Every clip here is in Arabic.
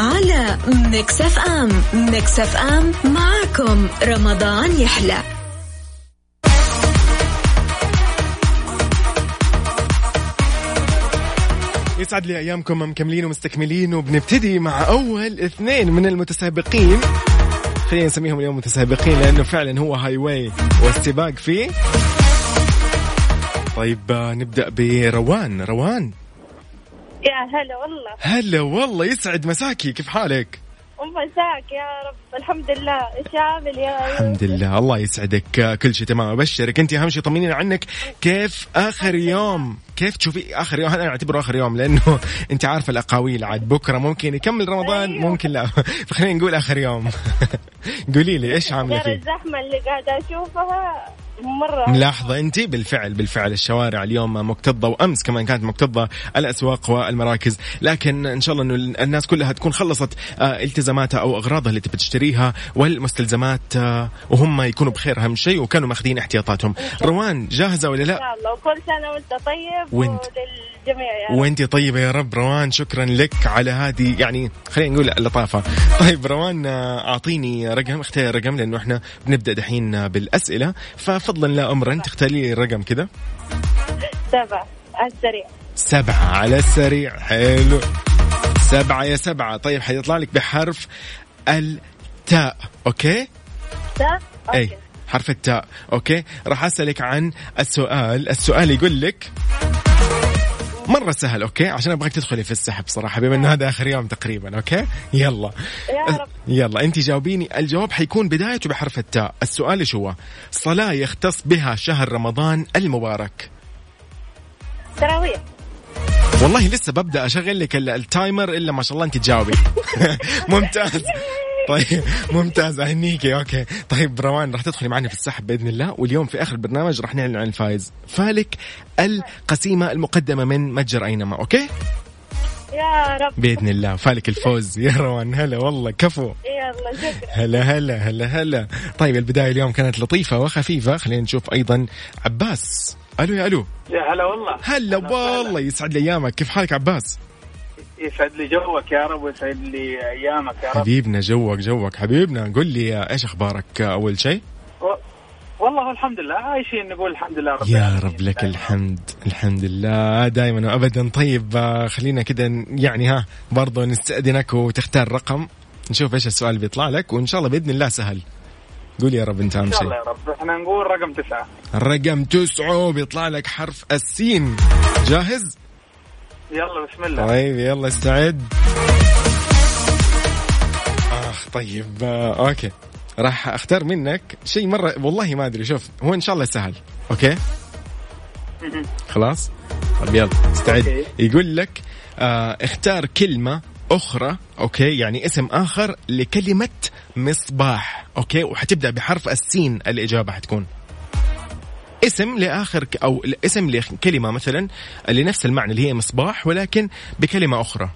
على Mix FM Mix FM معكم رمضان يحلى. يسعد لي أيامكم مكملين ومستكملين وبنبتدي مع أول اثنين من المتسابقين. خلينا نسميهم اليوم متسابقين لأنه فعلا هو Highway والسباق فيه. طيب آه، نبدأ بروان. روان. يا هلا والله. هلا والله يسعد مساكي. كيف حالك؟ ومساك يا رب. الحمد لله. إيش عامل يا الحمد لله. الله يسعدك. كل شيء تمام. أبشرك. انت أهم شيء طمنينا عنك. كيف آخر يوم؟ كيف تشوفي آخر يوم؟ أنا أعتبره آخر يوم لأنه انت عارفة الأقاويل. عاد بكرة ممكن يكمل رمضان أيوه. ممكن لا. فخلينا نقول آخر يوم. قولي لي إيش عاملة فيه الزحمة اللي قاعدة أشوفها. مرة. ملاحظة أنت بالفعل بالفعل الشوارع اليوم مكتظة وأمس كمان كانت مكتظة الأسواق والمراكز. لكن إن شاء الله أنه الناس كلها تكون خلصت آه، التزاماتها أو أغراضها اللي تبي تشتريها والمستلزمات آه، وهم يكونوا بخير أهم شيء وكانوا ماخذين احتياطاتهم. روان جاهزة ولا إن لا شاء الله. وكل سنة وأنت طيب وأنت. وللجميع يا رب. وانت طيبة يا رب روان شكرا لك على هذه يعني خلينا نقول اللطافة. طيب روان أعطيني رقم اختار رقم لأنه إحنا بنبدأ دحين بالأسئلة. ففضلا لا أمرا تختاري لي الرقم كذا. سبعة على السريع. سبعة على السريع. حلو. سبعة يا سبعة. طيب حيطلع لك بحرف التاء okay؟ ده أي okay. حرف التاء okay؟ راح أسألك عن السؤال. السؤال يقول لك مرة سهل okay؟ عشان أبغاك تدخلي في السحب صراحة بما إنه هذا آخر يوم تقريبا okay؟ يلا. يا رب. يلا أنت جاوبيني. الجواب حيكون بدايته بحرف التاء. السؤال إيش هو؟ صلاة يختص بها شهر رمضان المبارك. تراويح. والله لسه ببدأ أشغل لك ال- ال timer إلا ما شاء الله أنت تجاوبي. ممتاز. طيب. ممتاز. اهنيكي okay. طيب روان راح تدخلي معنا في السحب بإذن الله. واليوم في آخر البرنامج راح نعلن عن الفائز فالك القسيمة المقدمة من متجر أينما. okay؟ يا رب. بإذن الله. فالك الفوز. يا روان هلا والله. كفو. يلا شكرا هلا هلا هلا هلا. طيب البداية اليوم كانت لطيفة وخفيفة. خلينا نشوف أيضا عباس. ألو يا ألو. يا هلا والله. هلا والله. يسعد لي أيامك. كيف حالك عباس؟ يسعد لي جوك يا رب ويسعد لي أيامك يا رب. حبيبنا جوك جوك. حبيبنا قل لي إيش أخبارك؟ أول شيء. والله الحمد لله. عايشين نقول الحمد لله رب يا. رب لك الحمد الحمد لله. دائما وابدا. طيب آه، خلينا كده يعني ها برضو نستأذنك وتختار رقم. نشوف إيش السؤال بيطلع لك وإن شاء الله بإذن الله سهل. قول يا رب أنت أهم إن شاء الله شيء يا رب. إحنا نقول رقم تسعة. الرقم تسعة بيطلع لك حرف السين. جاهز؟ يلا بسم الله. طيب يلا استعد. آخ طيب آه، أوكي. راح أختار منك شيء مرة والله ما أدري شوف هو إن شاء الله سهل. okay. خلاص؟ طيب يلا استعد. okay. يقول لك آه اختار كلمة أخرى okay يعني اسم آخر لكلمة مصباح. okay؟ وحتبدأ بحرف السين الإجابة حتكون. اسم لآخر أو اسم لكلمة مثلا لنفس المعنى اللي هي مصباح ولكن بكلمة أخرى.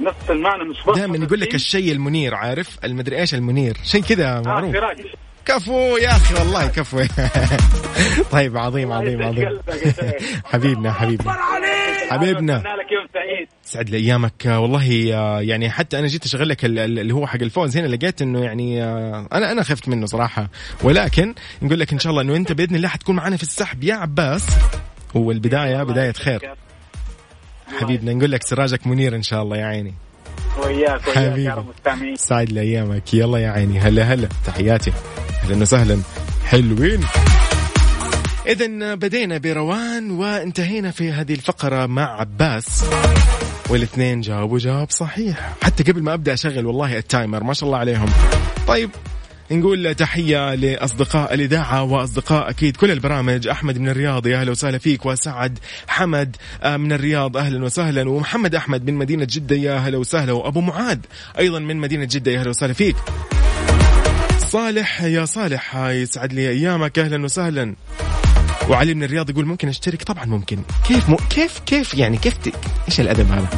نفس المعنى مصباح. دائما يقول لك الشيء المنير عارف؟ المدري إيش المنير. شيء كذا آه معروف. كفو يا أخي والله كفو. طيب عظيم عظيم عظيم. حبيبنا حبيبنا. حبيبنا. لك يوم سعيد. سعد لي ايامك والله آه، يعني حتى أنا جيت أشغل لك ال- ال- اللي هو حق الفوز هنا لقيت إنه يعني آه، أنا أنا خفت منه صراحة. ولكن نقول لك إن شاء الله إنه أنت بإذن الله حتكون معنا في السحب. يا عباس. والبداية بداية خير. حبيبنا نقول لك سراجك منير إن شاء الله يا عيني. وياك وياك. يا رب مستمعين سعد لي ايامك يلا يا عيني. هلا هلا. تحياتي. أهلا وسهلا. حلوين. اذا بدينا بروان وانتهينا في هذه الفقرة مع عباس. والاثنين جاوبوا جواب صحيح. حتى قبل ما أبدأ أشغل والله التايمر ما شاء الله عليهم. طيب نقول تحية لأصدقاء الإذاعة وأصدقاء أكيد كل البرامج. أحمد من الرياض يا أهلا وسهلا فيك. وسعد حمد آه، من الرياض أهلا وسهلا. ومحمد أحمد من مدينة جدة يا أهلا وسهلا. وأبو معاذ أيضا من مدينة جدة يا أهلا وسهلا فيك. صالح يا صالح يسعد لي أيامك. أهلا وسهلا. وعلي من الرياض يقول ممكن أشترك؟ طبعا ممكن. كيف م... كيف كيف يعني كيف ت... إيش الأدب هذا؟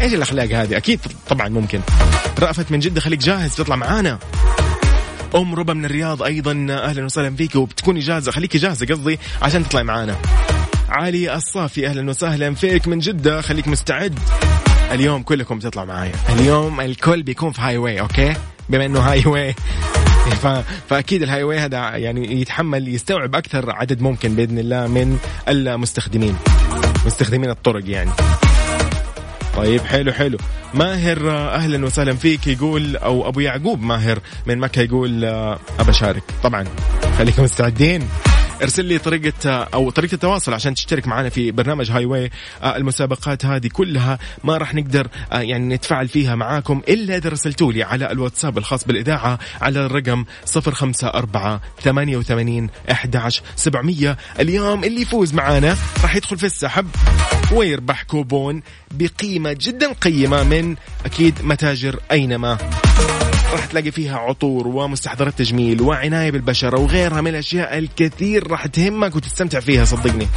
إيش الأخلاق هذه؟ أكيد طبعا ممكن. رأفت من جدة خليك جاهز تطلع معانا. أم ربا من الرياض أيضا أهلا وسهلا فيك وبتكوني جاهزه خليكي جاهزه قصدي عشان تطلعي معانا. علي الصافي أهلا وسهلا فيك من جدة خليك مستعد. اليوم كلكم تطلع معايا. اليوم الكل بيكون في Highway okay؟ بما إنه Highway فأكيد ال highway هذا يعني يتحمل يستوعب أكثر عدد ممكن بإذن الله من المستخدمين. مستخدمين الطرق يعني. طيب حلو حلو. ماهر أهلا وسهلا فيك يقول أو أبو يعقوب ماهر من مكة يقول ابى اشارك طبعا خليكم مستعدين. ارسل لي طريقة أو طريقة التواصل عشان تشترك معنا في برنامج هاي واي آه، المسابقات هذه كلها ما راح نقدر آه، يعني نتفاعل فيها معاكم إلا إذا رسلتوا لي على الواتساب الخاص بالإذاعة على الرقم 054 88 11 700 اليوم اللي يفوز معانا راح يدخل في السحب ويربح كوبون بقيمة جدا قيمة من أكيد متاجر أينما. راح تلاقي فيها عطور ومستحضرات تجميل وعناية بالبشرة وغيرها من الأشياء الكثير راح تهمك وتستمتع فيها صدقني.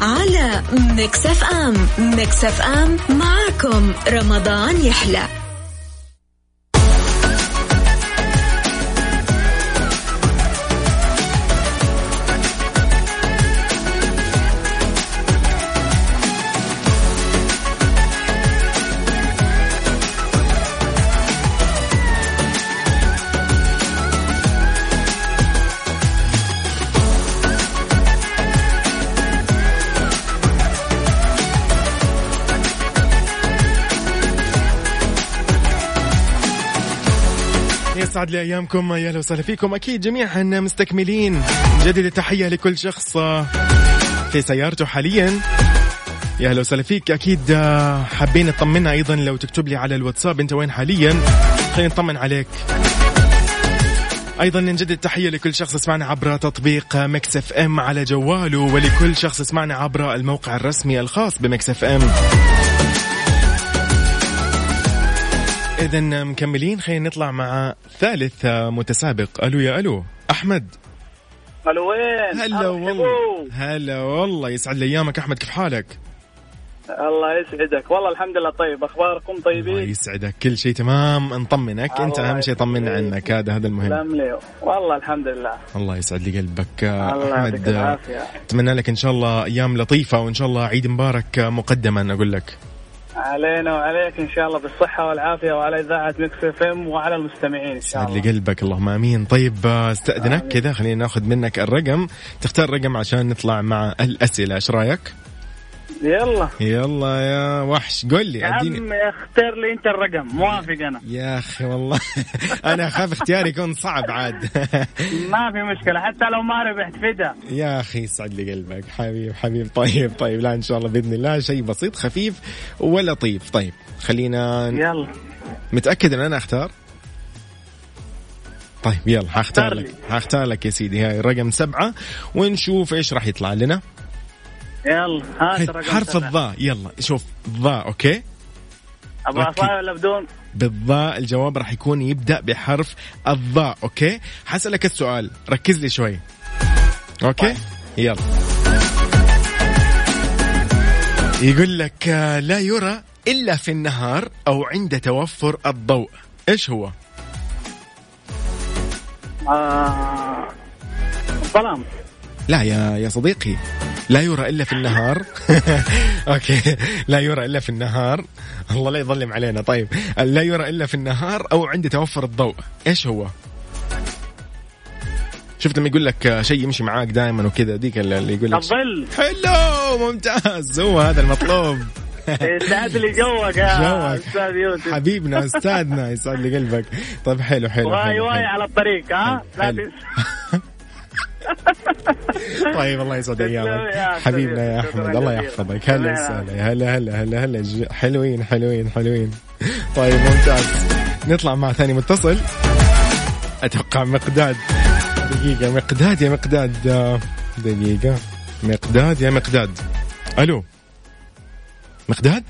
على Mix FM Mix FM معكم رمضان يحلى. يسعد لي أيامكم يا أهلا وسهلا فيكم. أكيد جميعا مستكملين جديد. التحيه لكل شخص في سيارته حاليا. يا أهلا وسهلا فيك. أكيد حابين نطمنا أيضا لو تكتب لي على الواتساب أنت وين حاليا. خلينا نطمن عليك. أيضا نجدد التحيه لكل شخص يسمعنا عبر تطبيق Mix FM على جواله ولكل شخص يسمعنا عبر الموقع الرسمي الخاص ب Mix FM. اذا مكملين خلينا نطلع مع ثالث متسابق. ألو يا ألو. أحمد. ألو وين؟ هلا والله. هلا والله. يسعد لي ايامك أحمد. كيف حالك؟ الله يسعدك. والله الحمد لله طيب. أخباركم الله طيبين يسعدك. كل شيء تمام. نطمنك. أنت الله أهم شيء طمنا. عنك. هذا هذا المهم. سلام لي. والله الحمد لله. الله يسعد لي قلبك. الله أحمد أتمنى لك إن شاء الله أيام لطيفة وإن شاء الله عيد مبارك مقدما أقول لك. علينا وعليك إن شاء الله بالصحة والعافية وعلى إذاعة Mix FM وعلى المستمعين إن شاء الله. قلبك اللهم آمين. طيب آه، استأذنك. كذا خلينا ناخذ منك الرقم. تختار رقم عشان نطلع مع الأسئلة إيش رأيك؟ يلا. يلا يا وحش. قول لي يا أديني. عم اختار لي انت الرقم. موافق أنا. يا أخي والله. أنا أخاف اختياري يكون صعب عاد. ما في مشكلة حتى لو ما ربحت فدا. يا أخي يسعد لي قلبك. حبيب حبيب طيب طيب. لا إن شاء الله بإذن الله. شيء بسيط خفيف ولطيف. طيب خلينا يلا. متأكد إن أنا أختار؟ طيب يلا اختار لك. لي. حختار لك يا سيدي. هاي رقم سبعة ونشوف إيش راح يطلع لنا. يلا هات الرقم حرف. الظاء يلا شوف ظاء okay؟ بعصاية ولا بدون؟ بالظاء الجواب راح يكون يبدأ بحرف الظاء okay؟ حسألك السؤال ركز لي شوي. okay؟ طيب. يلا. يقول لك لا يرى إلا في النهار أو عند توفر الضوء. إيش هو؟ آه... الظلام. لا يا يا صديقي. لا يرى إلا في النهار. أوكي. لا يرى إلا في النهار. الله لا يظلم علينا. طيب. لا يرى إلا في النهار أو عند توفر الضوء. إيش هو؟ شفت لما يقول لك شيء يمشي معاك دائما وكذا ديك اللي يقول لك الظل. حلو ممتاز. هو هذا المطلوب. يسعد لي جوك يا. أستاذ يوسف. حبيبنا أستاذنا يسعد لي قلبك. طيب حلو حلو Highway. على الطريق ها؟ لا. تنسى. طيب الله يسعد ايامك يا حبيبنا يا أحمد الله. يحفظك. هلا. وسهلا. هلا هلا هلا هلا. حلوين حلوين حلوين. طيب ممتاز. نطلع مع ثاني متصل. أتوقع مقداد. دقيقة مقداد يا مقداد. دقيقة. مقداد يا مقداد. ألو. مقداد؟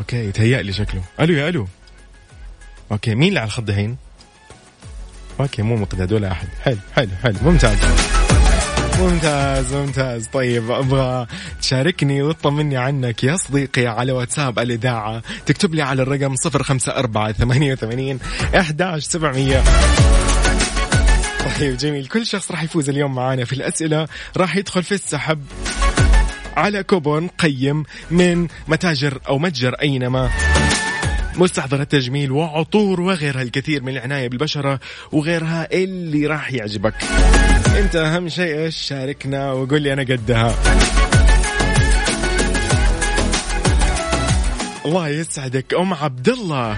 okay يتهيأ لي شكله. ألو يا ألو. okay مين اللي على الخط دحين؟ okay مو مقداد ولا أحد. حلو حلو حلو. ممتاز. ممتاز ممتاز. طيب أبغى تشاركني وتطمني عنك يا صديقي على واتساب الإذاعة. تكتب لي على الرقم 054 88 11700 طيب جميل. كل شخص راح يفوز اليوم معانا في الأسئلة. راح يدخل في السحب على كوبون قيم من متاجر أو متجر أينما. مستحضر التجميل وعطور وغيرها الكثير من العناية بالبشرة وغيرها اللي راح يعجبك. انت أهم شيء إيش؟ شاركنا وقول لي أنا قدها. الله يسعدك أم عبد الله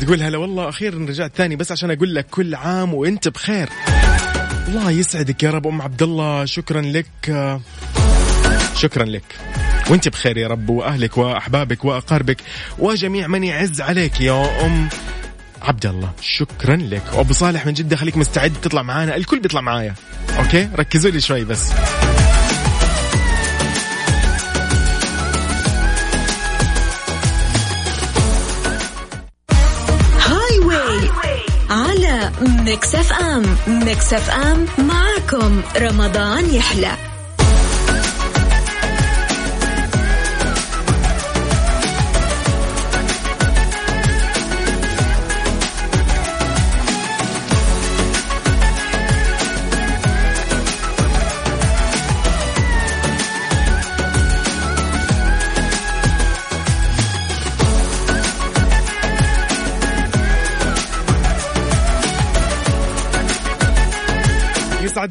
تقول هلا والله أخيرا رجعت ثاني بس عشان أقول لك كل عام وأنت بخير. الله يسعدك يا رب أم عبد الله شكرا لك. شكرا لك. وانت بخير يا رب وأهلك وأحبابك وأقاربك وجميع من يعز عليك يا ام عبد الله شكرا لك. وابو صالح من جدة خليك مستعد تطلع معانا. الكل بيطلع معايا. okay؟ ركزوا لي شوي بس. هاي واي على ميكس اف ام ميكس اف ام معكم رمضان يحلى.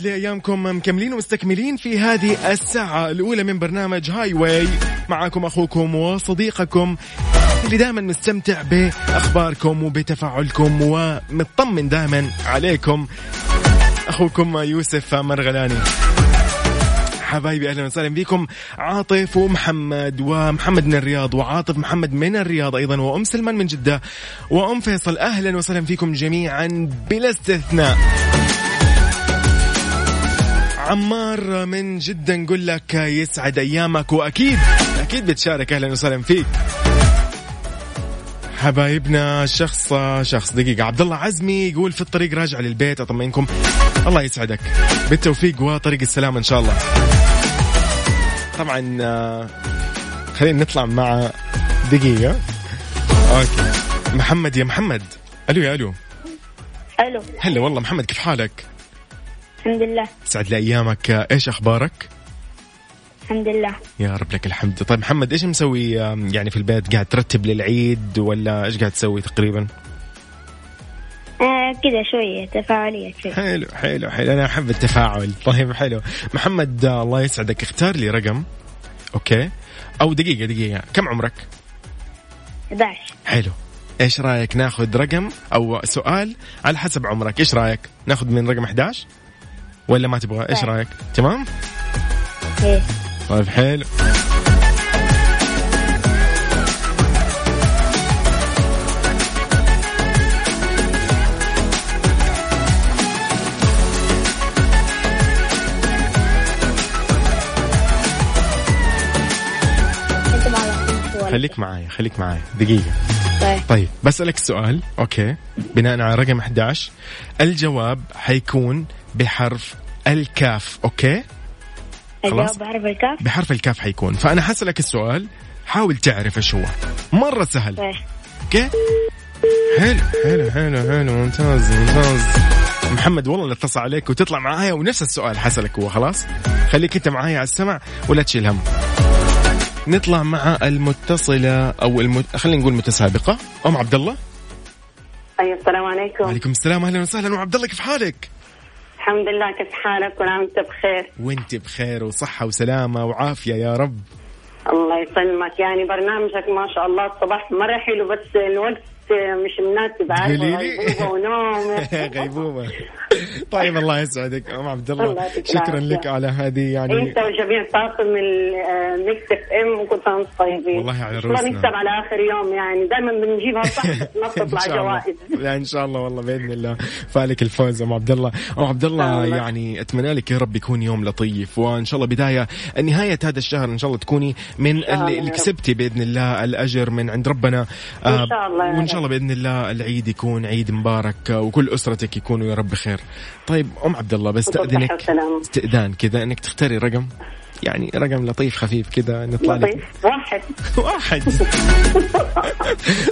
لي أيامكم مكملين ومستكملين في هذه الساعة الأولى من برنامج هاي واي معكم أخوكم وصديقكم اللي دائما مستمتع بأخباركم وبتفاعلكم ومطمن دائما عليكم. أخوكم يوسف مرغلاني. حبايبي أهلا وسهلا بكم. عاطف ومحمد ومحمد من الرياض وعاطف محمد من الرياض أيضا وأم سلمان من جدة وأم فيصل. أهلا وسهلا فيكم جميعا بلا استثناء. عمار من جدة نقول لك يسعد أيامك وأكيد أكيد بتشارك. أهلا وسهلا فيك. حبايبنا شخص شخص دقيقة. عبد الله عزمي يقول في الطريق راجع للبيت أطمئنكم. الله يسعدك. بالتوفيق وطريق السلامة إن شاء الله. طبعا آه، خلينا نطلع مع دقيقة. أوكي. محمد يا محمد. ألو يا ألو. ألو. هلا والله محمد كيف حالك؟ الحمد لله. سعد لي ايامك إيش أخبارك؟ الحمد لله. يا رب لك الحمد. طيب محمد إيش مسوي يعني في البيت؟ قاعد ترتب للعيد ولا إيش قاعد تسوي تقريبا؟ آه كذا شوية تفاعلية شوية. حلو حلو حلو. أنا أحب التفاعل. طيب حلو. محمد آه، الله يسعدك. اختار لي رقم. أوكي. أو دقيقة دقيقة. كم عمرك؟ 11 حلو. إيش رأيك ناخذ رقم أو سؤال على حسب عمرك؟ إيش رأيك؟ ناخذ من رقم 11 ولا ما تبغى؟ إيش طيب. رأيك؟ تمام؟ إيه. طيب حلو. خليك معايا خليك معايا. دقيقة. طيب. طيب بسألك سؤال. okay. بناء على رقم 11 الجواب حيكون بحرف الكاف okay؟ خلاص. الجواب بحرف الكاف. بحرف الكاف حيكون. فأنا حسألك السؤال حاول تعرف إيش هو. مرة سهل. طيب. okay؟ حلو حلو حلو حلو ممتاز ممتاز. محمد والله اللي اتصل عليك وتطلع معايا ونفس السؤال حسألك هو خلاص؟ خليك أنت معايا على السمع ولا تشيل هم. نطلع مع المتصلة أو المت... خلينا نقول متسابقة. أم عبد الله؟ أيوة السلام عليكم. وعليكم السلام أهلا وسهلا. أم عبد الله كيف حالك؟ الحمد لله كيف حالك؟ أنت بخير. وأنت بخير وصحة وسلامة وعافية يا رب. الله يسلمك. يعني برنامجك ما شاء الله الصباح مرة حلو بس الوقت مش مناسب قولي لي. غيبوبة ونوم. غيبوبة. طيب الله يسعدك. أم عبد الله الله شكرا. لك على هذه يعني إنت وجميع طاقم ال Mix FM وكل سنة وأنتم طيبين. والله على الله رؤوسنا. نكسب على آخر يوم يعني. دائما بنجيبها صح ما إن بتطلع الله. جوائز لا إن شاء الله والله بإذن الله. فالك الفوز أم عبد الله. أم عبد الله الله. يعني أتمنى لك يا رب يكون يوم لطيف. وإن شاء الله بداية نهاية هذا الشهر إن شاء الله تكوني من الله اللي. كسبتي بإذن الله الأجر من عند ربنا. آه، إن شاء الله يا وإن شاء الله بإذن الله العيد يكون عيد مبارك وكل أسرتك يكونوا يا رب بخير. طيب أم عبد الله بستاذنك. استئذان كذا إنك تختاري رقم؟ يعني رقم لطيف خفيف كذا نطلع لك. لطيف. واحد. واحد.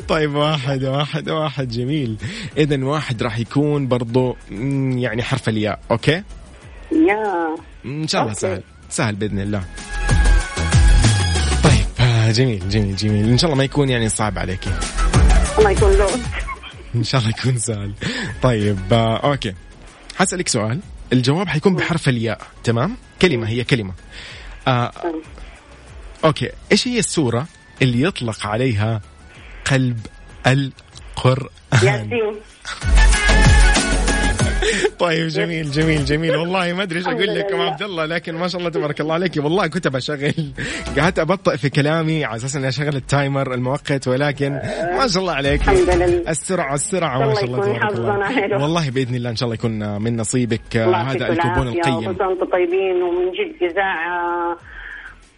طيب واحد واحد واحد جميل. اذا واحد راح يكون برضو يعني حرف الياء أوكي؟ يا. إن شاء الله. سهل. سهل بإذن الله. طيب جميل جميل جميل. إن شاء الله ما يكون يعني صعب عليك الله يكون لون إن شاء الله يكون سهل. طيب آه، okay. حسألك سؤال. الجواب حيكون بحرف الياء تمام؟ كلمة هي كلمة. آه okay. إيش هي السورة اللي يطلق عليها قلب القرآن؟ ياسين. طيب جميل جميل جميل. والله ما أدري إيش أقول الحمد لك ام لله. عبد الله لكن ما شاء الله تبارك الله عليك. والله كنت بشغل قعدت أبطئ في كلامي على أساس إني أشغل التايمر المؤقت ولكن ما شاء الله عليك. الحمد لله. السرعة السرعة ما شاء الله تبارك الله. والله بإذن الله إن شاء الله يكون من نصيبك. هذا الكوبون القيم. وأنتم طيبين ومن جد إذاعة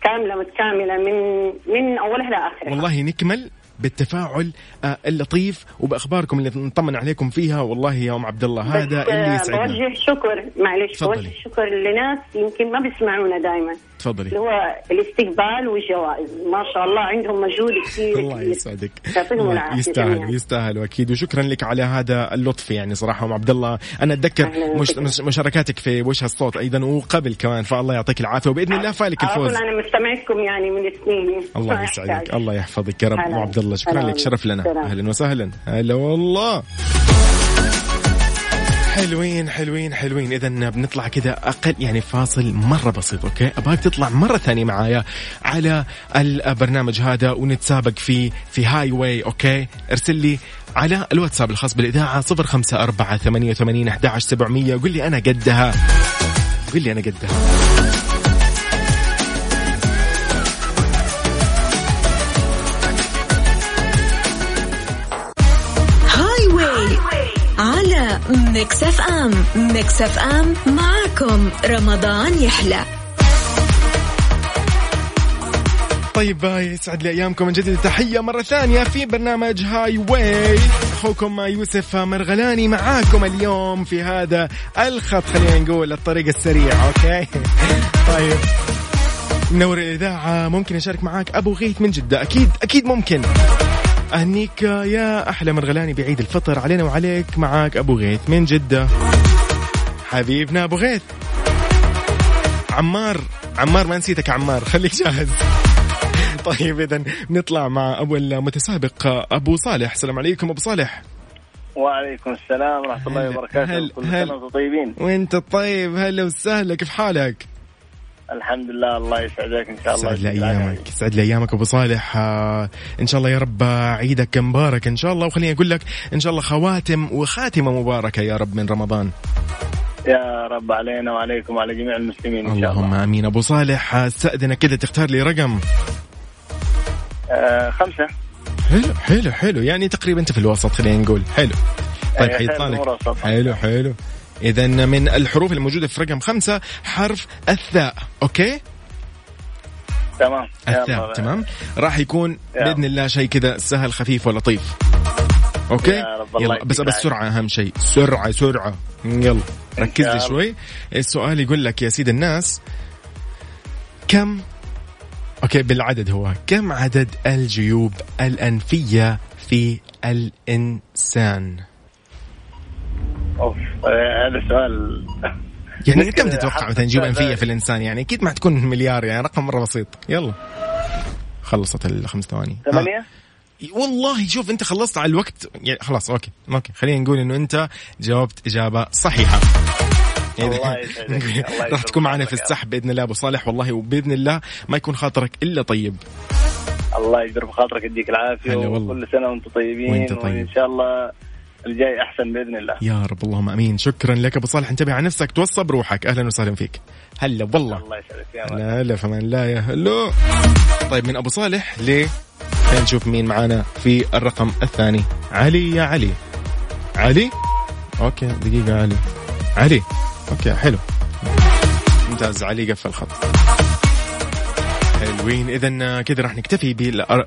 كاملة متكاملة من من أولها لآخرها. والله نكمل. بالتفاعل آه، اللطيف وبأخباركم اللي نطمن عليكم فيها. والله يا أم عبد الله هذا اللي آه، يسعدنا. بوجه شكر. معلش. بوجه شكر لناس يمكن ما بيسمعونا دائما تفضلي. اللي هو الاستقبال والجوائز. ما شاء الله عندهم مجهود كثير الله. يسعدك. يعطيهم الله العافية يستاهل. يستاهل وأكيد. وشكرا لك على هذا اللطف يعني صراحة أم عبد الله. أنا أتذكر مش مشاركاتك في وجه الصوت أيضا وقبل كمان. فالله يعطيك العافية. وبإذن الله فالك الفوز. أنا مستمعكم يعني من سنين الله يسعدك. الله يحفظك يا رب. أم عبد الله شكرا لك. شرف لنا. أهلا وسهلا. هلا والله. حلوين حلوين حلوين. اذا بنطلع كذا أقل يعني فاصل مرة بسيط أوكي؟ ابغاك تطلع مرة ثانية معايا على البرنامج هذا ونتسابق فيه في Highway okay؟ ارسل لي على الواتساب الخاص بالإذاعة 054 88 11 700 قول لي أنا قدها. قول لي أنا قدها. على Mix FM. Mix FM معكم رمضان يحلى. طيب يسعد لي أيامكم من جديد. تحية مرة ثانية في برنامج Highway. أخوكم يوسف مرغلاني معاكم اليوم في هذا الخط خلينا نقول الطريق السريع okay؟ طيب. منور الإذاعة ممكن أشارك معاك أبو غيث من جدة. أكيد أكيد ممكن. أهنيك يا أحلى مرغلاني بعيد الفطر. علينا وعليك معاك أبو غيث من جدة. حبيبنا أبو غيث. عمار عمار ما نسيتك عمار خليك جاهز. طيب اذا نطلع مع اول متسابق أبو صالح. السلام عليكم أبو صالح. وعليكم السلام ورحمة الله وبركاته. هل- كل سنة وأنتم طيبين. وأنت طيب؟ هلا وسهلا كيف حالك؟ الحمد لله الله يسعدك إن شاء الله يسعد لي. أيامك يسعد لي أيامك أبو صالح. آه، إن شاء الله يا رب عيدك مبارك. إن شاء الله وخليني أقول لك إن شاء الله خواتم وخاتمة مباركة يا رب من رمضان. يا رب علينا وعليكم وعلى جميع المسلمين إن شاء اللهم الله. آمين. أبو صالح آه، استأذنك كذا تختار لي رقم. آه خمسة. حلو حلو حلو. يعني تقريبا أنت في الوسط خلينا نقول. حلو. طيب حيطلع لك. حلو حلو. إذا من الحروف الموجودة في رقم خمسة حرف الثاء. أوكي؟ تمام. الثاء. تمام. راح يكون. بإذن الله شيء كذا سهل خفيف ولطيف. okay؟ يا رب يلا بس بس. سرعة أهم شيء. سرعة سرعة. يلا. ركز لي. شوي. السؤال يقول لك يا سيد الناس كم okay بالعدد هو. كم عدد الجيوب الأنفية في الإنسان؟ أوف آه، هذا سؤال. يعني كم تتوقع مثلا جيوب السؤال أنفية في الإنسان؟ يعني أكيد ما حتكون مليار يعني رقم مرة بسيط. يلا. خلصت الخمس ثواني. ها. ثمانية؟ والله شوف أنت خلصت على الوقت. يعني خلاص okay okay. خلينا نقول إنه أنت جاوبت إجابة صحيحة. الله راح. تكون معنا في السحب بإذن الله أبو صالح. والله وبإذن الله ما يكون خاطرك إلا طيب. الله يجبر بخاطرك يديك والله. وكل سنة وأنتم طيبين. وأنت طيب. وإن شاء الله الجاي أحسن بإذن الله. يا رب اللهم آمين. شكرا لك أبو صالح. انتبه على نفسك توصى بروحك. أهلا وسهلا فيك. هلا والله. الله يسعدك. يا رب. هلا فمان. لا يا هلو طيب من أبو صالح ليه خلينا نشوف مين معانا في الرقم الثاني. علي يا علي. علي؟ okay دقيقة علي. علي. okay حلو. ممتاز. علي قفل الخط. حلوين. اذا كذا راح نكتفي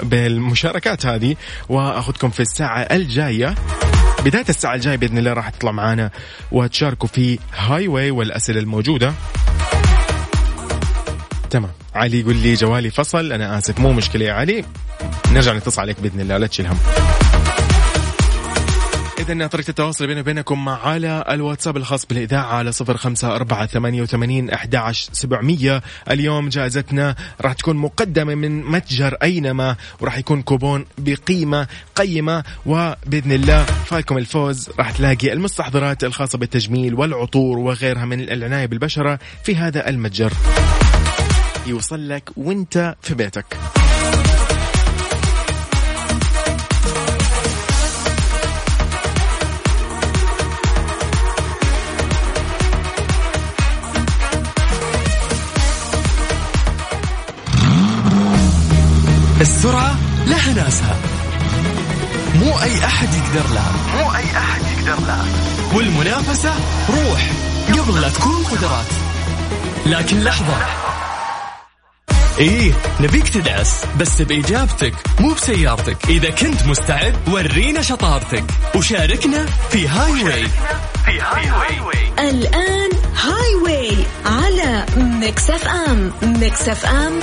بالمشاركات هذه وأخذكم في الساعة الجاية. بداية الساعة الجاية بإذن الله راح تطلع معانا وتشاركوا في هاي واي والأسئلة الموجودة. تمام. علي يقول لي جوالي فصل أنا آسف مو مشكلة يا علي. نرجع نتصل عليك بإذن الله لا تشيل هم. إذا طريقة التواصل بيني وبينكم على الواتساب الخاص بالإذاعة على صفر خمسة أربعة ثمانية وثمانين أحداش سبعمية. اليوم جائزتنا راح تكون مقدمة من متجر أينما وراح يكون كوبون بقيمة قيمة وبإذن الله فالكم الفوز. راح تلاقي المستحضرات الخاصة بالتجميل والعطور وغيرها من العناية بالبشرة في هذا المتجر. يوصل لك وأنت في بيتك. السرعة لها ناسها مو أي أحد يقدر لها. مو أي أحد يقدر لها. والمنافسة روح قبل لا تكون قدرات. لكن لحظة. إيه نبيك تدعس بس بإجابتك مو بسيارتك. إذا كنت مستعد ورينا شطارتك. وشاركنا في Highway في Highway الآن Highway على Mix FM. Mix FM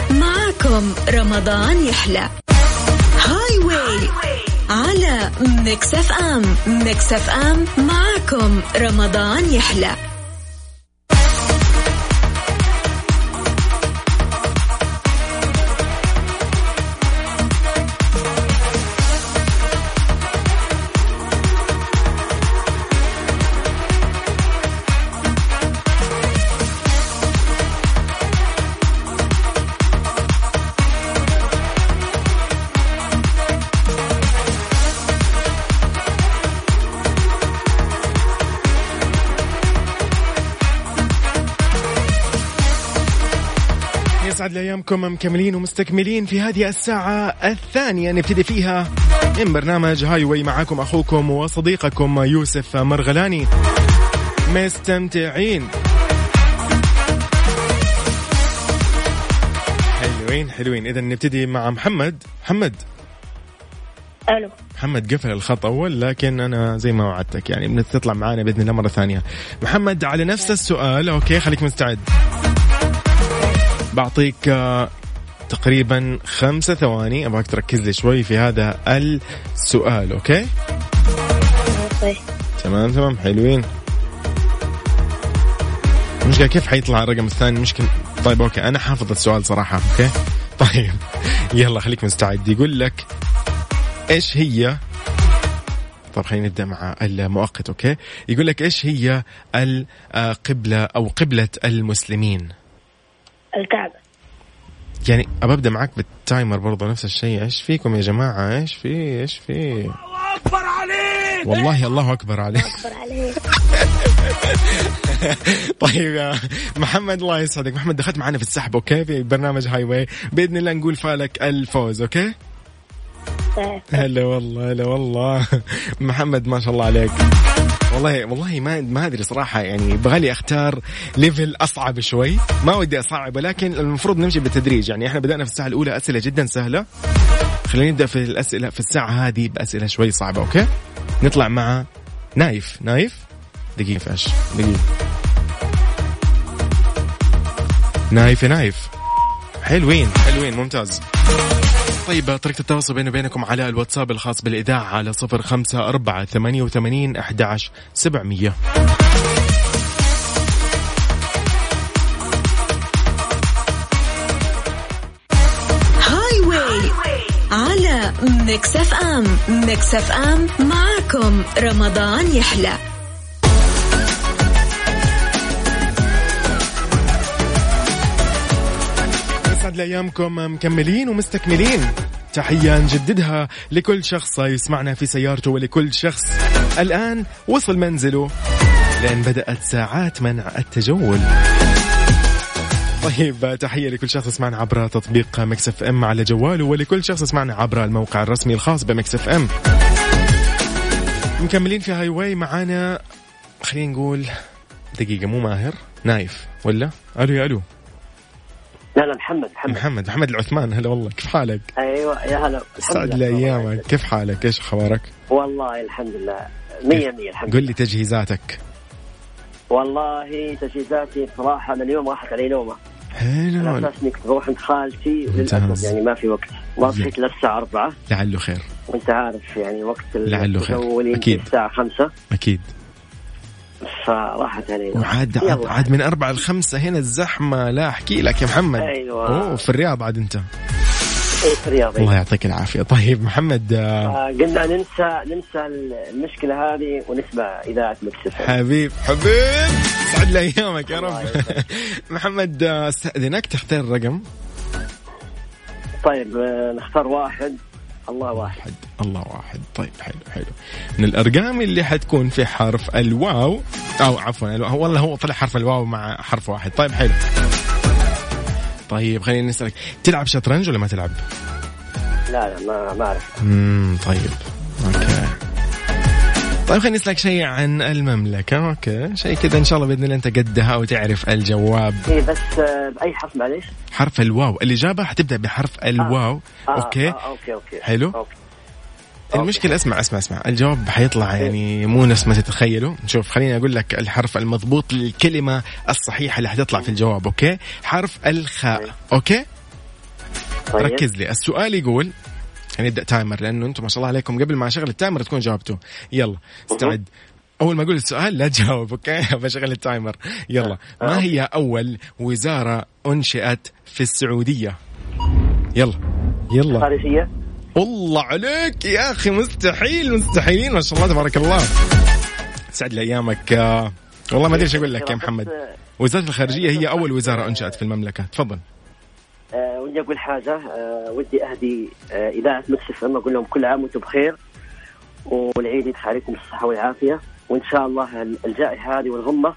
معكم رمضان يحلى. Highway على Mix FM Mix FM معكم رمضان يحلى. يسعد لي ايامكم مكملين ومستكملين في هذه الساعة الثانية. نبتدي فيها من برنامج هاي واي معاكم أخوكم وصديقكم يوسف مرغلاني. مستمتعين. حلوين حلوين. اذا نبتدي مع محمد. محمد. ألو. محمد قفل الخط اول لكن أنا زي ما وعدتك يعني بتطلع معانا بإذن الله مرة ثانية. محمد على نفس السؤال okay خليك مستعد. بعطيك آه، تقريبا خمسة ثواني. أبغاك تركز لي شوي في هذا السؤال okay؟ طيب. تمام تمام حلوين. المشكلة كيف حيطلع الرقم الثاني؟ مشكلة طيب okay أنا حافظ السؤال صراحة okay؟ طيب يلا خليك مستعد. يقول لك إيش هي طب خلينا نبدأ مع المؤقت okay؟ يقول لك إيش هي القبلة أو قبلة المسلمين؟ الكعبة. يعني أبى أبدأ معاك بال timer برضه نفس الشيء. إيش فيكم يا جماعة؟ إيش في؟ إيش في؟ الله أكبر عليك! والله الله أكبر عليك. أكبر عليك. طيب يا محمد الله يسعدك. محمد دخلت معنا في السحب okay؟ في برنامج Highway بإذن الله نقول فالك الفوز okay. هلا والله هلا والله. محمد ما شاء الله عليك. والله والله ما ما أدري صراحة يعني يبغى لي أختار level أصعب شوي. ما ودي اصعب ولكن المفروض نمشي بالتدريج. يعني إحنا بدأنا في الساعة الأولى أسئلة جدا سهلة. خلينا نبدأ في الأسئلة في الساعة هذه بأسئلة شوي صعبة okay؟ نطلع مع نايف. نايف؟ دقيقة إيش دقيقة. نايف نايف. حلوين حلوين ممتاز. طيب طريقة التواصل بيني وبينكم على الواتساب الخاص بالإذاعة على صفر خمسة أربعة ثمانية وثمانين أحداش سبعمية. Highway على Mix FM Mix FM معكم رمضان يحلى. يسعد لي ايامكم مكملين ومستكملين. تحية نجددها لكل شخص يسمعنا في سيارته ولكل شخص. الآن وصل منزله. لأن بدأت ساعات منع التجول. طيب تحية لكل شخص يسمعنا عبر تطبيق Mix FM على جواله ولكل شخص يسمعنا عبر الموقع الرسمي الخاص ب Mix FM. مكملين في Highway معانا. خلينا نقول دقيقة مو ماهر؟ نايف ولا؟ ألو يا ألو. لا لا محمد محمد محمد محمد العثمان هلا والله كيف حالك؟ أيوه يا هلا سعد. لي ايامك كيف حالك؟ إيش أخبارك؟ والله الحمد لله مية مية الحمد قل لله لي تجهيزاتك والله تجهيزاتي بصراحة من اليوم راحت علي نومة حلو على أساس إني كنت بروح عند خالتي. وللأسف يعني ما في وقت ما. صحيت للساعه 4 لعله خير وأنت عارف يعني وقت لعله خير. أكيد. الساعة 5 أكيد فراحت علينا. وعاد عاد. عاد من أربعة لخمسة هنا الزحمة. لا أحكي لك يا محمد. أيوة. أوه في الرياض عاد أنت. في الرياض الله يعطيك العافية. طيب محمد آه، قلنا ننسى ننسى المشكلة هذه ونسمع إذاعة مكسف حبيب حبيب. سعد لي أيامك يا رب. محمد آه، استأذنك تختار الرقم. طيب آه، نختار واحد. الله واحد. الله واحد. طيب حلو حلو. من الأرقام اللي حتكون في حرف الواو أو عفوا الواو والله هو طلع حرف الواو مع حرف واحد. طيب حلو. طيب خليني نسألك تلعب شطرنج ولا ما تلعب؟ لا لا ما ما أعرف. امم طيب. okay. طيب خليني أسألك شيء عن المملكة. okay شيء كذا إن شاء الله بإذن الله أنت قدها وتعرف الجواب. إيه بس آه، باي حرف معليش؟ حرف الواو. الإجابة حتبدأ بحرف الواو. آه okay. آه okay okay. حلو. okay. المشكلة اسمع اسمع اسمع. الجواب حيطلع يعني مو نفس ما تتخيلوا نشوف خليني أقول لك الحرف المضبوط للكلمة الصحيحة اللي حتطلع في الجواب okay? حرف الخاء. okay? طيب. ركز لي. السؤال يقول نبدا timer لأنه أنتم ما شاء الله عليكم. قبل ما أشغل ال timer تكون جاوبتوا. يلا استعد. أول ما أقول السؤال لا تجاوب okay? بشغل ال timer يلا. ما هي أول وزارة أنشئت في السعودية؟ يلا. يلا. خارجيه والله عليك يا أخي مستحيل مستحيلين ما شاء الله تبارك الله. سعد لي ايامك آه، والله ما أدري إيش أقول لك يا محمد. وزارة الخارجية هي أول وزارة أنشأت في المملكة. تفضل. آه ودي أقول حاجة آه ودي أهدي آه إذاعة مكسف. ام أقول لهم كل عام وأنتم بخير والعيد يدخل عليكم بالصحة والعافية. وإن شاء الله الجائحة هذه والغمة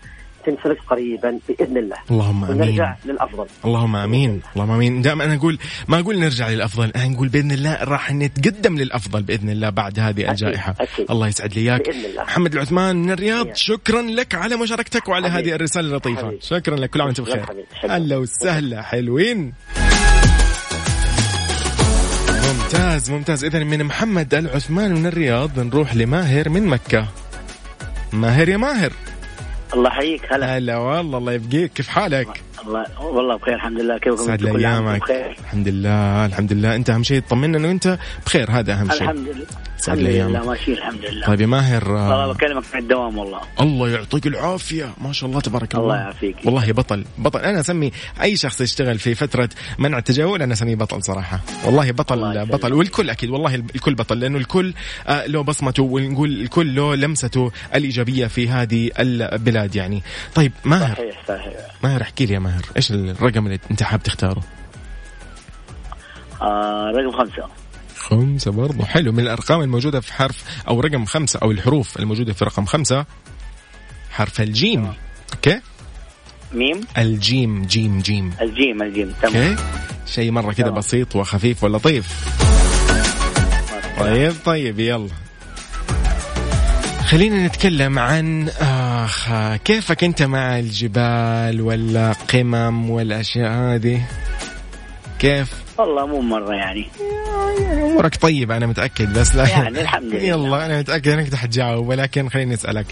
تنفرج قريبا بإذن الله. اللهم آمين. ونرجع للأفضل. اللهم آمين. اللهم آمين. دائما أنا أقول ما أقول نرجع للأفضل أنا نقول بإذن الله راح نتقدم للأفضل بإذن الله بعد هذه الجائحة. أكيد. الله يسعد لي إياك. محمد العثمان من الرياض يا. شكرا لك على مشاركتك وعلى حبيبي. هذه الرسالة اللطيفة. حبيبي. شكرا لك. كل عام وأنت شكراً بخير. هلا وسهلا. حلوين. ممتاز ممتاز. اذا من محمد العثمان من الرياض نروح لماهر من مكة. ماهر يا ماهر. الله يحييك هلا. هلا والله الله يبقيك. كيف حالك؟ الله والله بخير الحمد لله. كيفكم؟ سعد؟ كل عام بخير؟ الحمد لله الحمد لله. أنت أهم شيء تطمنا انه أنت بخير هذا أهم شيء. الحمد لله. سعد الحمد لله. ماشيين الحمد لله. طيب يا ماهر والله آه، بكلمك من الدوام والله. الله يعطيك العافية. ما شاء الله تبارك الله. الله يعافيك. والله بطل بطل. أنا أسمي أي شخص يشتغل في فترة منع التجول أنا أسميه بطل صراحة. والله بطل الله. بطل. والكل أكيد والله الكل بطل لأنه الكل آه، له بصمته ونقول الكل له لمسته الإيجابية في هذه البلاد يعني. طيب ماهر. صحيح صحيح. ماهر احكي لي يا ماهر. إيش الرقم اللي أنت حاب تختاره؟ آه رقم خمسة. خمسة برضو. حلو. من الأرقام الموجودة في حرف أو رقم خمسة أو الحروف الموجودة في رقم خمسة حرف الجيم. okay? ميم؟ الجيم جيم جيم. الجيم الجيم. تمام. أوكي؟ شيء مرة كده. بسيط وخفيف ولطيف طيب. طيب يلا. خلينا نتكلم عن آخ كيفك أنت مع الجبال ولا قمم والأشياء هذه؟ كيف؟ والله مو مرة يعني. أمورك طيبة أنا متأكد بس لا. يعني الحمد لله. يلا أنا متأكد إنك حتجاوب ولكن خليني أسألك.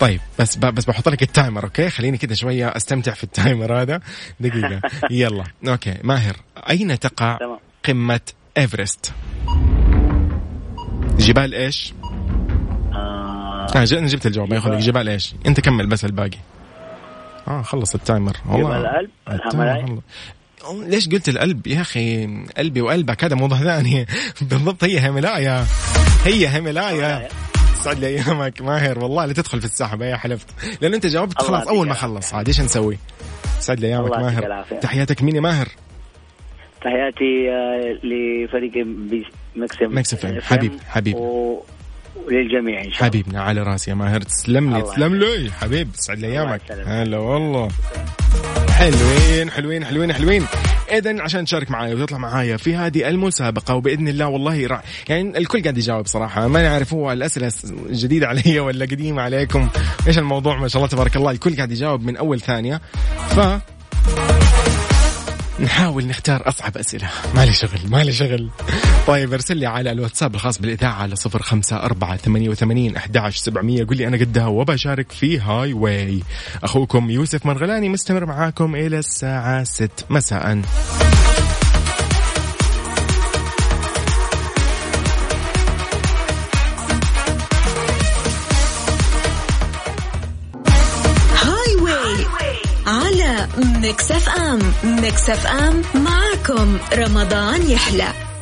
طيب بس. بس بحط لك ال timer okay؟ خليني كذا شوية أستمتع في ال timer هذا. دقيقة. يلا. okay. ماهر أين تقع قمة إيفرست؟ جبال إيش؟ آه أنا جبت الجواب ما ياخذ جبال إيش؟ أنت كمل بس الباقي. آه خلص ال timer. والله. جبال؟ ال timer. أو ليش قلت القلب؟ يا أخي قلبي وقلبك هذا موضوع ثاني. بالضبط هي هيملايا هي هيملايا هيمالايا. يسعد لي أيامك ماهر والله لا تدخل في السحب. يا حلفت. لأن أنت جاوبت خلاص أول ما خلص. عاد إيش نسوي؟ يسعد لي أيامك الله يعطيك ماهر. تحياتك مين يا ماهر تحياتي آه لفريق بي- Mix Mix FM. FM حبيب- حبيب. و... وللجميع إن شاء الله. حبيبنا على راسي يا ماهر تسلم لي تسلم لي حبيب يسعد لي ايامك. هلا والله. حلوين حلوين حلوين حلوين. اذا عشان تشارك معايا وتطلع معايا في هذه المسابقة وبإذن الله والله راح يعني الكل قاعد يجاوب صراحة. ما نعرف هو الأسئلة جديدة علي ولا قديمة عليكم. إيش الموضوع؟ ما شاء الله تبارك الله الكل قاعد يجاوب من أول ثانية. ف نحاول نختار أصعب أسئلة. ما لي شغل ما لي شغل. طيب ارسل لي على الواتساب الخاص بالإذاعة على صفر خمسة أربعة ثمانية وثمانين أحداش سبعمية. قل لي أنا قدها وبشارك في هاي واي. أخوكم يوسف مرغلاني مستمر معاكم إلى الساعة ست. مساء. ميكس اف ام ميكس أف أم. معاكم. رمضان يحلى.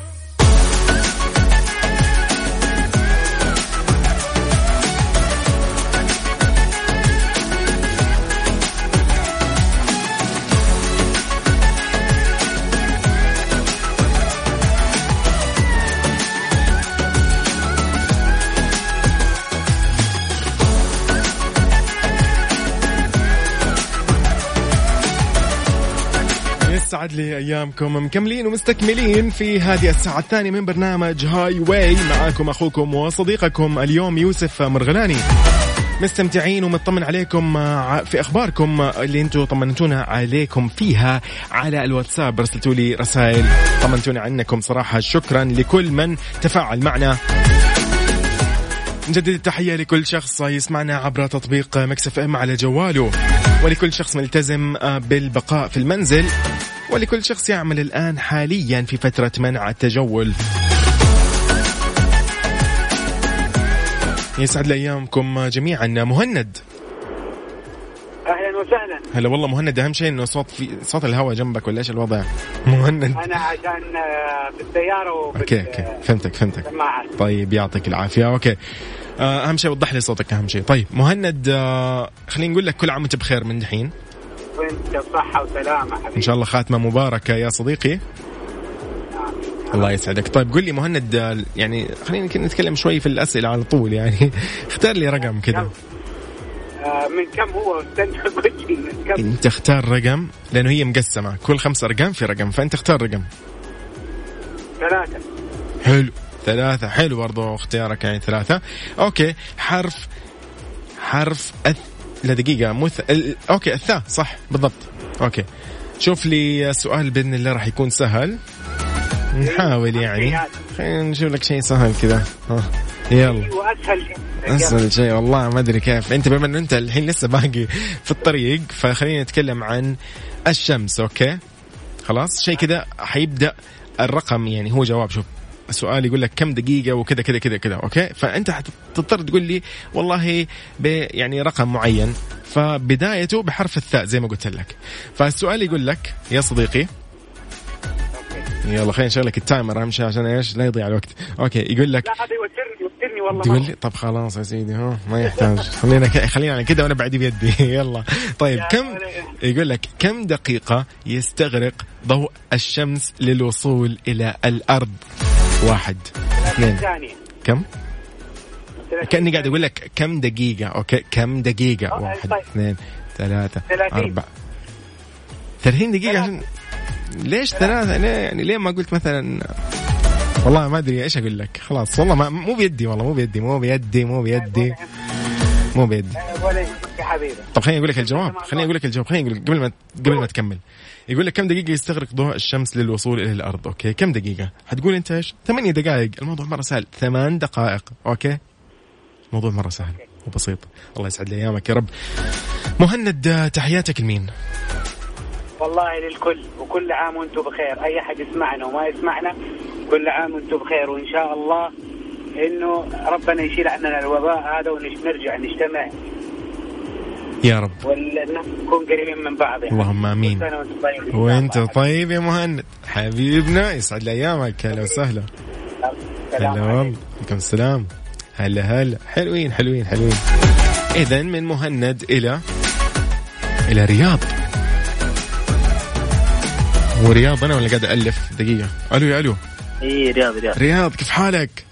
لي ايامكم مكملين ومستكملين في هذه الساعة الثانية من برنامج Highway. معاكم أخوكم وصديقكم اليوم يوسف مرغلاني. مستمتعين ومطمن عليكم ع- في أخباركم اللي أنتم طمنتونا عليكم فيها على الواتساب. ارسلتوا لي رسائل. طمنتوني عنكم صراحة. شكرا لكل من تفاعل معنا. نجدد التحية لكل شخص يسمعنا عبر تطبيق Mix FM على جواله ولكل شخص ملتزم بالبقاء في المنزل. ولكل شخص يعمل الآن حاليا في فترة منع التجول. يسعد لي ايامكم جميعا. مهند. أهلا وسهلا. هلا والله مهند أهم شيء إنه صوت في صوت الهواء جنبك ولا إيش الوضع؟ مهند. أنا عشان آه، في السيارة وفي أوكي okay. فهمتك فهمتك. السماعات. طيب يعطيك العافية. أوكي. آه، أهم شيء وضح لي صوتك أهم شيء. طيب مهند آه، خلينا نقول لك كل عام وأنت بخير من دحين. وانت بصحه وسلامة. حبيبي إن شاء الله خاتمة مباركة يا صديقي. الله يسعدك. طيب قل لي مهند يعني خلينا نتكلم شوي في الأسئلة على طول يعني. اختار لي رقم كذا آه، من كم هو؟ كم. انت اختار رقم لأنه هي مقسمة. كل خمس أرقام في رقم فأنت اختار رقم. ثلاثة. حلو. ثلاثة. حلو برضو اختيارك يعني ثلاثة. okay. حرف حرف أث... لا دقيقة مو ث... ال... okay الثاء صح بالضبط. okay. شوف لي سؤال بإذن الله راح يكون سهل. نحاول يعني. خلينا نشوف لك شيء سهل كذا. يلا. وأسهل أسهل شيء والله ما أدري كيف. أنت بما انه أنت الحين لسه باقي في الطريق فخلينا نتكلم عن الشمس okay؟ خلاص؟ شيء كذا حيبدأ الرقم يعني هو جواب شوف. السؤال يقول لك كم دقيقة وكذا كذا كذا كذا okay؟ فأنت حتضطر تقول لي والله يعني رقم معين. فبدايته بحرف الثاء زي ما قلت لك. فالسؤال يقول لك يا صديقي. يلا خلينا نشغل لك ال timer اهم شيء عشان إيش؟ لا يضيع الوقت. okay يقول لك لا هذا يوترني يوترني والله تقول. لي طب خلاص يا سيدي ها ما يحتاج. خلينا ك... خلينا على كده وأنا بعدي بيدي. يلا. طيب كم يقول لك كم دقيقة يستغرق ضوء الشمس للوصول إلى الأرض؟ واحد. اثنين. كم؟ كأني قاعد أقول لك كم دقيقة. أوكي كم دقيقة؟ واحد طيب. اثنين ثلاثة. أربعة. ثلاثين دقيقة عشان ليش ثلاثة. ليه يعني ليه ما قلت مثلا والله ما أدري إيش أقول لك. خلاص والله ما مو بيدي والله مو بيدي مو بيدي مو بيدي. مو بيدي. طب خليني أقول لك الجواب خليني أقول لك الجواب خليني أقول قبل ما قبل ما تكمل. يقول لك كم دقيقة يستغرق ضوء الشمس للوصول إلى الأرض؟ okay. كم دقيقة؟ حتقول أنت إيش؟ ثمانية دقائق. الموضوع مرة سهل. ثمان دقائق. okay. موضوع مرة سهل وبسيط. الله يسعد لي أيامك يا رب. مهند تحياتك لمين؟ والله للكل وكل عام وأنتم بخير. أي أحد يسمعنا وما يسمعنا كل عام وأنتم بخير. وإن شاء الله إنه ربنا يشيل عننا الوباء هذا ونرجع نجتمع يا رب. ونكون قريبين من بعض يعني. اللهم شاء وأنت. طيب يا مهند. حبيبنا يسعد لي أيامك. هلا وسهلا. هلا. والله عليكم السلام. هلا هلا. حلوين حلوين حلوين. اذا من مهند إلى إلى رياض. هو رياض؟ أنا ولا قاعد الف دقيقة؟ ألو يا ألو. اي رياض رياض. رياض كيف حالك؟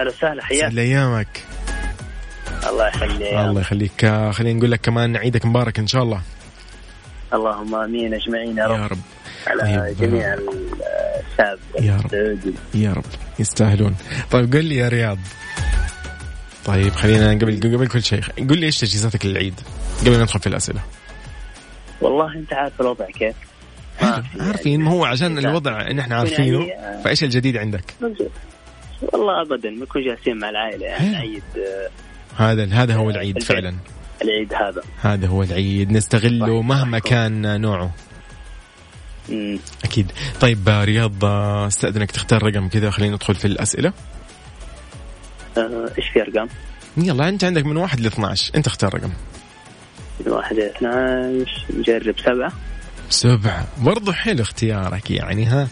أهلا وسهلا يسعد حياك لي أيامك. الله يخليك الله يخليك آه، خلينا نقول لك كمان عيدك مبارك إن شاء الله اللهم آمين أجمعين يا يا رب رب على طيب. جميع الشعب يا رب. يا رب يستاهلون طيب قل لي يا رياض طيب خلينا قبل قبل كل شيء قل لي إيش تجهيزاتك للعيد قبل ما ندخل في الأسئلة والله أنت عارف الوضع كيف عارفين ما هو عشان لا. الوضع ان إحنا يعني- عارفينه فإيش الجديد عندك؟ والله ابدا بنكون جالسين مع العائلة يعني حلو. آه، هذا هذا هو العيد البيت. فعلا. العيد هذا. هذا هو العيد. نستغله مهما. كان نوعه. مم. أكيد. طيب آه، رياض آه، أستأذنك تختار رقم كذا خلينا ندخل في الأسئلة. آه، إيش في أرقام؟ يلا أنت عندك من واحد ل 12 أنت اختار رقم. من واحد إلى 12 نجرب سبعة. سبعة. برضو حلو اختيارك يعني ها.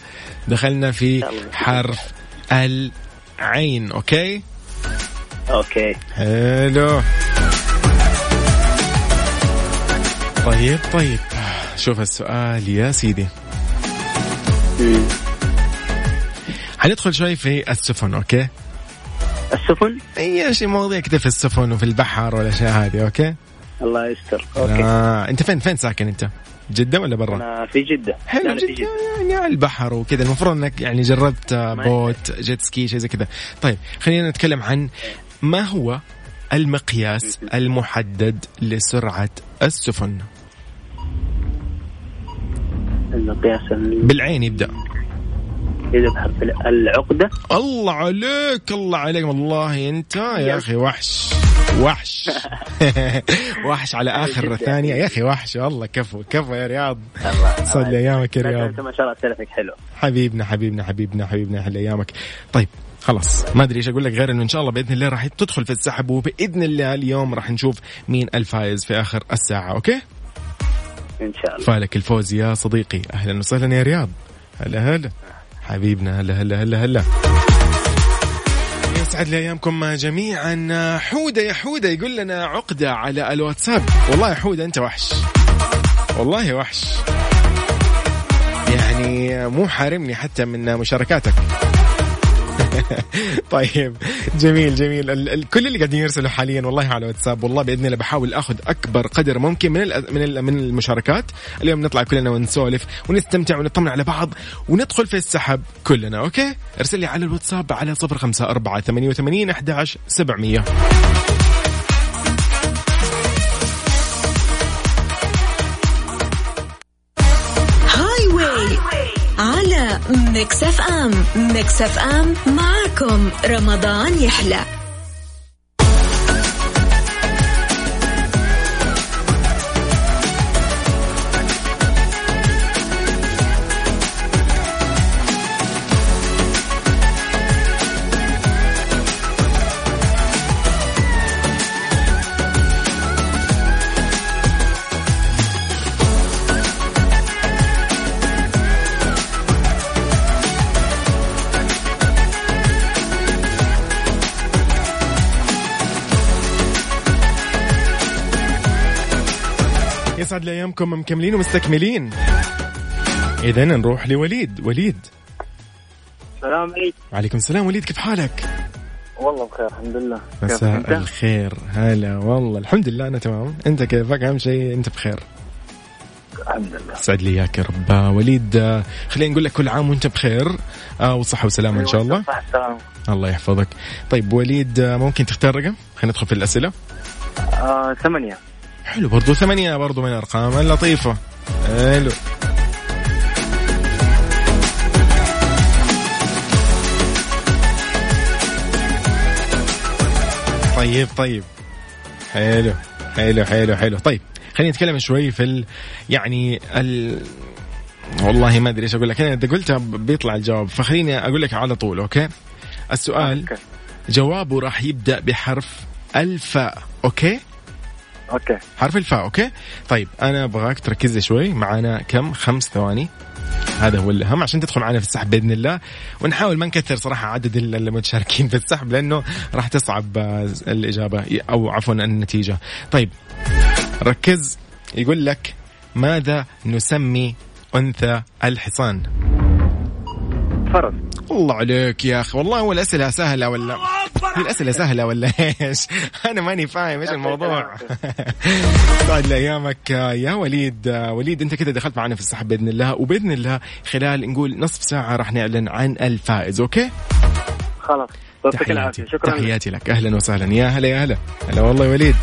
دخلنا في. حرف العين okay؟ okay. حلو طيب طيب. شوف السؤال يا سيدي. مم. حندخل شوي في السفن okay؟ السفن؟ أي شيء مواضيع كده في السفن وفي البحر والاشياء هذه okay؟ الله يستر. okay. آه. أنت فين فين ساكن أنت؟ جدة ولا برا؟ أنا في جدة. حلو أنا في جدة يعني على البحر وكذا. المفروض إنك يعني جربت boat jet ski شيء زي كذا. طيب خلينا نتكلم عن ما هو المقياس المحدد لسرعة السفن؟ المقياس ال- بالعين يبدأ. إذا بحرف ال- العقدة. الله عليك الله عليك. والله أنت يا أخي وحش. وحش. وحش على آخر جدا. ثانية. يا أخي وحش. والله كفو كفو يا رياض. الله يسعد لي أيامك يا رياض. ما شاء الله حلو. حبيبنا حبيبنا حبيبنا حبيبنا أحلى أيامك. طيب خلاص. ما أدري إيش أقول لك غير إنه إن شاء الله بإذن الله راح تدخل في السحب وبإذن الله اليوم راح نشوف مين الفايز في آخر الساعة okay؟ إن شاء الله. فالك الفوز يا صديقي. أهلا وسهلا يا رياض. هلا هلا. حبيبنا هلا هلا هلا هلا. يسعد لي أيامكم جميعا. حودة يا حودة يقول لنا عقدة على الواتساب. والله يا حودة أنت وحش. والله وحش. يعني مو حارمني حتى من مشاركاتك. طيب جميل جميل. كل اللي قاعدين يرسلوا حاليا والله على واتساب والله بإذن الله بحاول أخذ أكبر قدر ممكن من ال من ال من المشاركات. اليوم نطلع كلنا ونسولف ونستمتع ونطمن على بعض وندخل في السحب كلنا okay؟ ارسل لي على الواتساب على 054 88 11 700 Mix FM. Mix FM معكم رمضان يحلى. ايامكم مكملين ومستكملين. اذا نروح لوليد. وليد. السلام عليكم. وعليكم السلام وليد كيف حالك؟ والله بخير الحمد لله. مساء الخير. هلا والله الحمد لله أنا تمام. أنت كيفك؟ أهم شيء أنت بخير. الحمد لله. سعد لي إياك يا رب. وليد خلينا نقول لك كل عام وأنت بخير. آه، وصحة وسلامة إن شاء الله. السلام الله يحفظك. طيب وليد آه، ممكن تختار رقم؟ خلينا ندخل في الأسئلة. آه، ثمانية. حلو برضو ثمانية برضو من الارقام اللطيفة. حلو. طيب طيب. حلو حلو حلو حلو. طيب خلينا نتكلم شوي في ال... يعني ال... والله ما أدري إيش أقول لك. أنا إذا قلتها بيطلع الجواب فخليني أقول لك على طول أوكي؟ السؤال okay. جوابه راح يبدأ بحرف الفاء okay؟ okay. حرف الفاء okay؟ طيب أنا أبغاك تركز لي شوي. معانا كم؟ خمس ثواني. هذا هو الأهم عشان تدخل معنا في السحب بإذن الله. ونحاول ما نكثر صراحة عدد ال- المتشاركين في السحب لأنه راح تصعب آه، الإجابة أو عفوا النتيجة. طيب ركز. يقول لك ماذا نسمي أنثى الحصان؟ فرس. الله عليك يا أخي والله هو الأسئلة سهلة ولا؟ الاسئله سهلة ولا إيش؟ أنا ماني فاهم إيش الموضوع. سعد لأيامك يا وليد وليد أنت كده دخلت معنا في السحب بإذن الله وبإذن الله خلال نقول نصف ساعة راح نعلن عن الفائز أوكي؟ خلاص تحياتي. شكرا. تحياتي لك. أهلا وسهلا. يا هلا يا هلا. هلا والله يا وليد.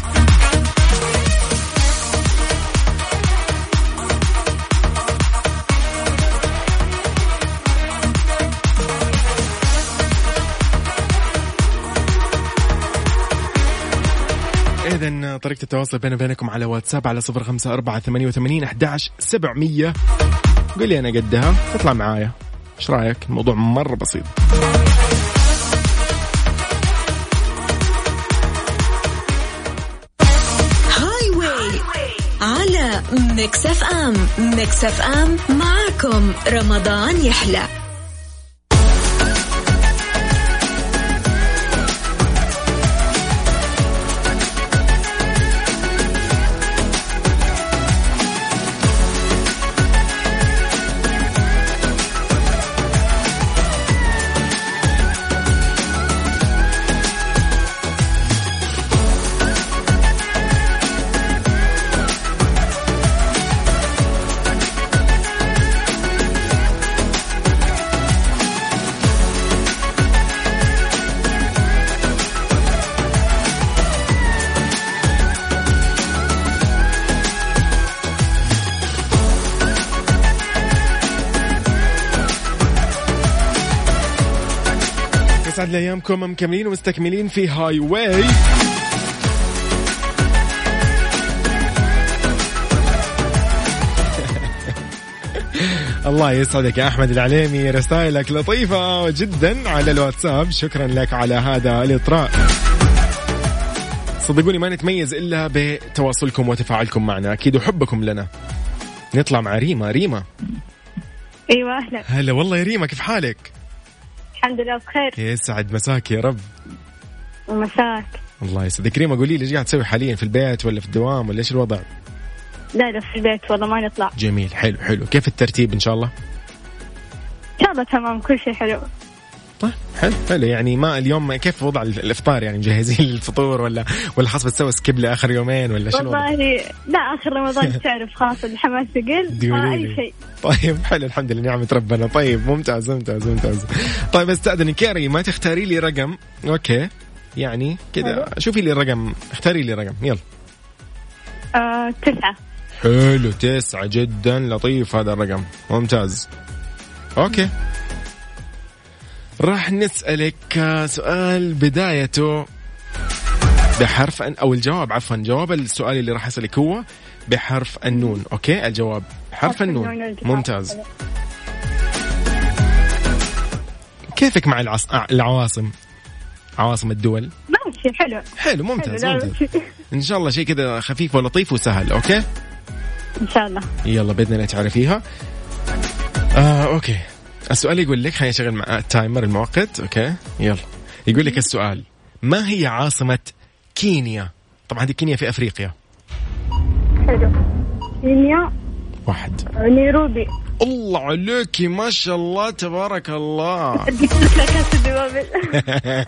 طريقة التواصل بيني وبينكم على واتساب على صفر خمسة أربعة ثمانية وثمانين أحداش سبعمية. قل لي أنا قدها تطلع معايا. إيش رأيك؟ الموضوع مرة بسيط. Highway على Mix FM Mix FM معكم رمضان يحلى. يسعد لي ايامكم مكملين ومستكملين في هاي واي الله يسعدك يا أحمد العليمي رسائلك لطيفة جدا على الواتساب. شكرا لك على هذا الإطراء. صدقوني ما نتميز إلا بتواصلكم وتفاعلكم معنا. أكيد وحبكم لنا. نطلع مع ريما. ريما. أيوه أهلا. هلا والله يا ريما كيف حالك؟ الحمد لله بخير. يسعد مساك يا رب. ومساك الله يسعدك. ريما قولي لي إيش قاعد تسوي حاليا في البيت ولا في الدوام ولا إيش الوضع؟ لا لا في البيت والله ما نطلع. جميل حلو حلو. كيف الترتيب إن شاء الله؟ إن شاء الله تمام كل شيء حلو. طيب حلو حلو. يعني ما اليوم كيف وضع الإفطار؟ يعني مجهزين للفطور ولا ولا خلاص بتسوي سكيب لآخر يومين ولا شنو؟ الوضع؟ والله لا آخر رمضان تعرف خلاص الحماس ثقل أي. شيء. طيب حلو الحمد لله نعمة ربنا. طيب ممتاز ممتاز ممتاز. طيب استاذنك يا ريما تختاري لي رقم؟ okay يعني كذا. شوفي لي رقم اختاري لي رقم يلا. آه تسعة. حلو تسعة جدا لطيف هذا الرقم. ممتاز. okay. راح نسألك سؤال بدايته بحرف أن أو الجواب عفوا جواب السؤال اللي راح أسألك هو بحرف النون okay؟ الجواب حرف النون. ممتاز. كيفك مع العص... آه، العواصم؟ عواصم الدول. ماشي حلو. حلو ممتاز حلو، ممتاز. إن شاء الله شيء كذا خفيف ولطيف وسهل okay؟ إن شاء الله. يلا بإذن الله تعرفيها. آه okay. السؤال يقول لك خليني أشغل مع ال timer المؤقت okay يلا. يقول لك السؤال ما هي عاصمة كينيا؟ طبعا هذه كينيا في أفريقيا. حلو. كينيا؟ واحد. نيروبي. الله عليكي ما شاء الله تبارك الله.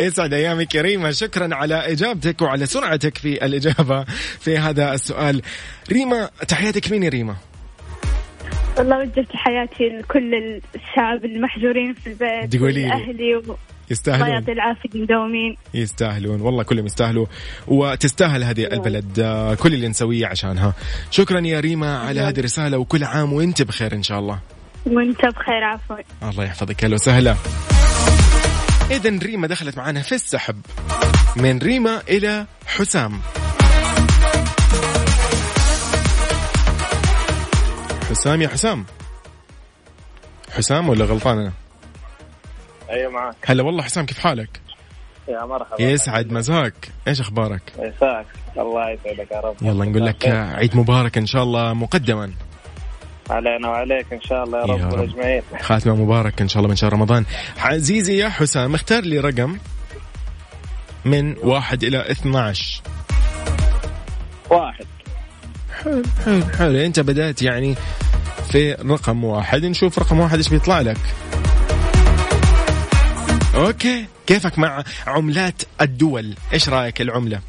يسعد أيامك يا ريما. شكرا على إجابتك وعلى سرعتك في الإجابة في هذا السؤال. ريما تحياتك مين يا ريما؟ والله وجهت حياتي لكل الشعب المحجورين في البيت تقولي لي. أهلي الله يستاهلون. يعطي العافيه مداومين يستاهلون. والله كلهم يستاهلوا. وتستاهل هذه البلد. آه، كل اللي نسويه عشانها شكرا يا ريما على هذه الرسالة وكل عام وانت بخير إن شاء الله. وانت بخير عفوا. الله يحفظك. أهلا وسهلا. اذا ريما دخلت معنا في السحب. من ريما إلى حسام. حسام يا حسام. حسام ولا غلطان أنا؟ أيوه معك هلا والله حسام كيف حالك؟ يا مرحبا. يسعد مساك إيش أخبارك؟ يسعدك الله يسعدك يا رب. يلا نقول لك عيد مبارك إن شاء الله مقدما. علينا وعليك إن شاء الله يا يا رب. رب. والاجمعين خاتمة مبارك إن شاء الله من شهر رمضان. عزيزي يا حسام اختار لي رقم من واحد إلى 12 واحد. حلو حلو حلو انت بدأت يعني في رقم واحد. نشوف رقم واحد إيش بيطلع لك. okay كيفك مع عملات الدول؟ إيش رأيك العملة؟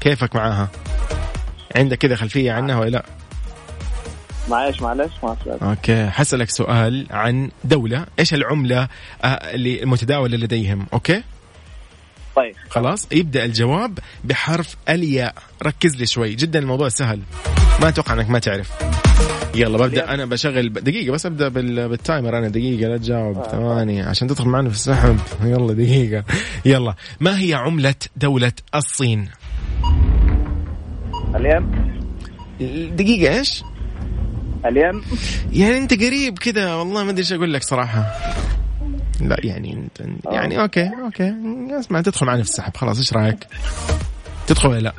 كيفك معاها؟ عندك كذا خلفية عنها ولا لا؟ معلش معلش okay حسألك سؤال عن دولة. إيش العملة آه، اللي المتداولة لديهم؟ okay؟ طيب. خلاص يبدأ الجواب بحرف الياء. ركز لي شوي جدا الموضوع سهل. ما أتوقع إنك ما تعرف. يلا ببدأ. أنا بشغل دقيقة بس أبدأ بال- بالتايمر أنا. دقيقة لا تجاوب. ثواني عشان تدخل معنا في السحب. يلا دقيقة. يلا. ما هي عملة دولة الصين؟ اليم. دقيقة إيش؟ اليم. يعني أنت قريب كذا والله ما أدري إيش أقول لك صراحة. لا يعني انت يعني okay okay. اسمع تدخل معنا في السحب خلاص إيش رأيك؟ تدخل ولا لا؟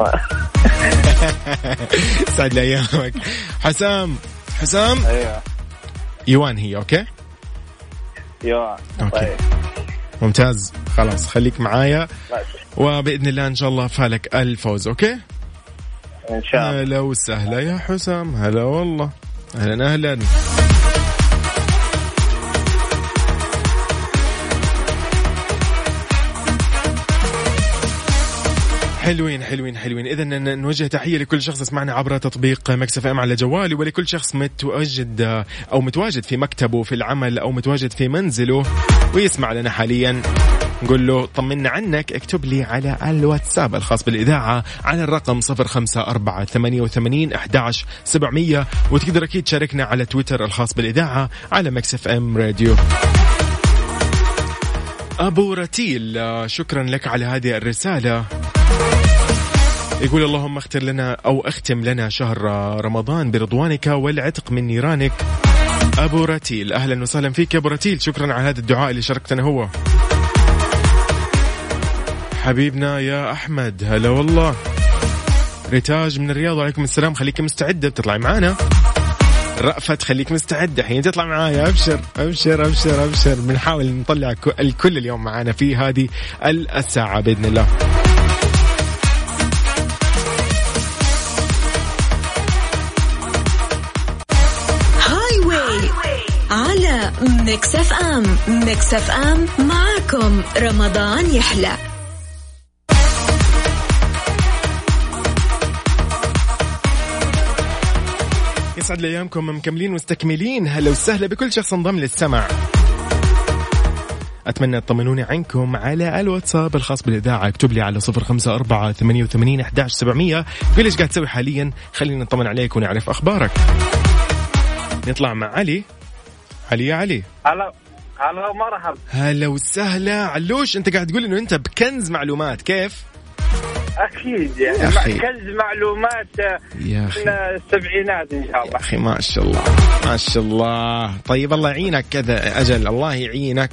يسعد لي ايامك حسام حسام؟ أيوه. يوان هي okay؟ يوان. okay. طيب. ممتاز. خلاص خليك معايا. ماشي. وبإذن الله إن شاء الله فالك الفوز okay؟ إن شاء الله. هلا وسهلا يا حسام. هلا والله. أهلا أهلا. حلوين حلوين حلوين. اذا نوجه تحية لكل شخص يسمعنا عبر تطبيق Mix FM على جواله ولكل شخص متواجد أو متواجد في مكتبه في العمل أو متواجد في منزله ويسمع لنا حاليا. نقول له طمنا عنك اكتب لي على الواتساب الخاص بالإذاعة على الرقم 054 88 11 700 وتقدر أكيد تشاركنا على تويتر الخاص بالإذاعة على Mix FM Radio. أبو رتيل شكرا لك على هذه الرسالة. يقول اللهم اختر لنا أو اختم لنا شهر رمضان برضوانك والعتق من نيرانك. أبو رتيل أهلا وسهلا فيك يا أبو رتيل. شكرا على هذا الدعاء اللي شاركتنا هو. حبيبنا يا أحمد هلا والله. ريتاج من الرياض وعليكم السلام. خليك مستعدة بتطلعي معانا. رأفت خليك مستعد الحين تطلع معايا أبشر أبشر أبشر أبشر. بنحاول نطلع الكل اليوم معانا في هذه الساعة بإذن الله. Mix FM. Mix FM معاكم. رمضان يحلى. يسعد لي ايامكم مكملين مستكملين. هلا وسهلا بكل شخص انضم للسمع. أتمنى تطمنوني عنكم على الواتساب الخاص بالإذاعة. اكتب لي على صفر خمسة أربعة ثمانية وثمانين أحداش سبعمية. قل إيش قاعد تسوي حاليا؟ خلينا نطمن عليك ونعرف أخبارك. نطلع مع علي. علي يا علي. هلا هلا مرحبا هلا وسهلا. علوش أنت قاعد تقول إنه أنت بكنز معلومات كيف؟ أكيد يعني. يا أخي. كنز معلومات آه، يا أخي. من السبعينات إن شاء الله. يا أخي ما شاء الله. ما شاء الله. طيب الله يعينك كذا أجل. الله يعينك.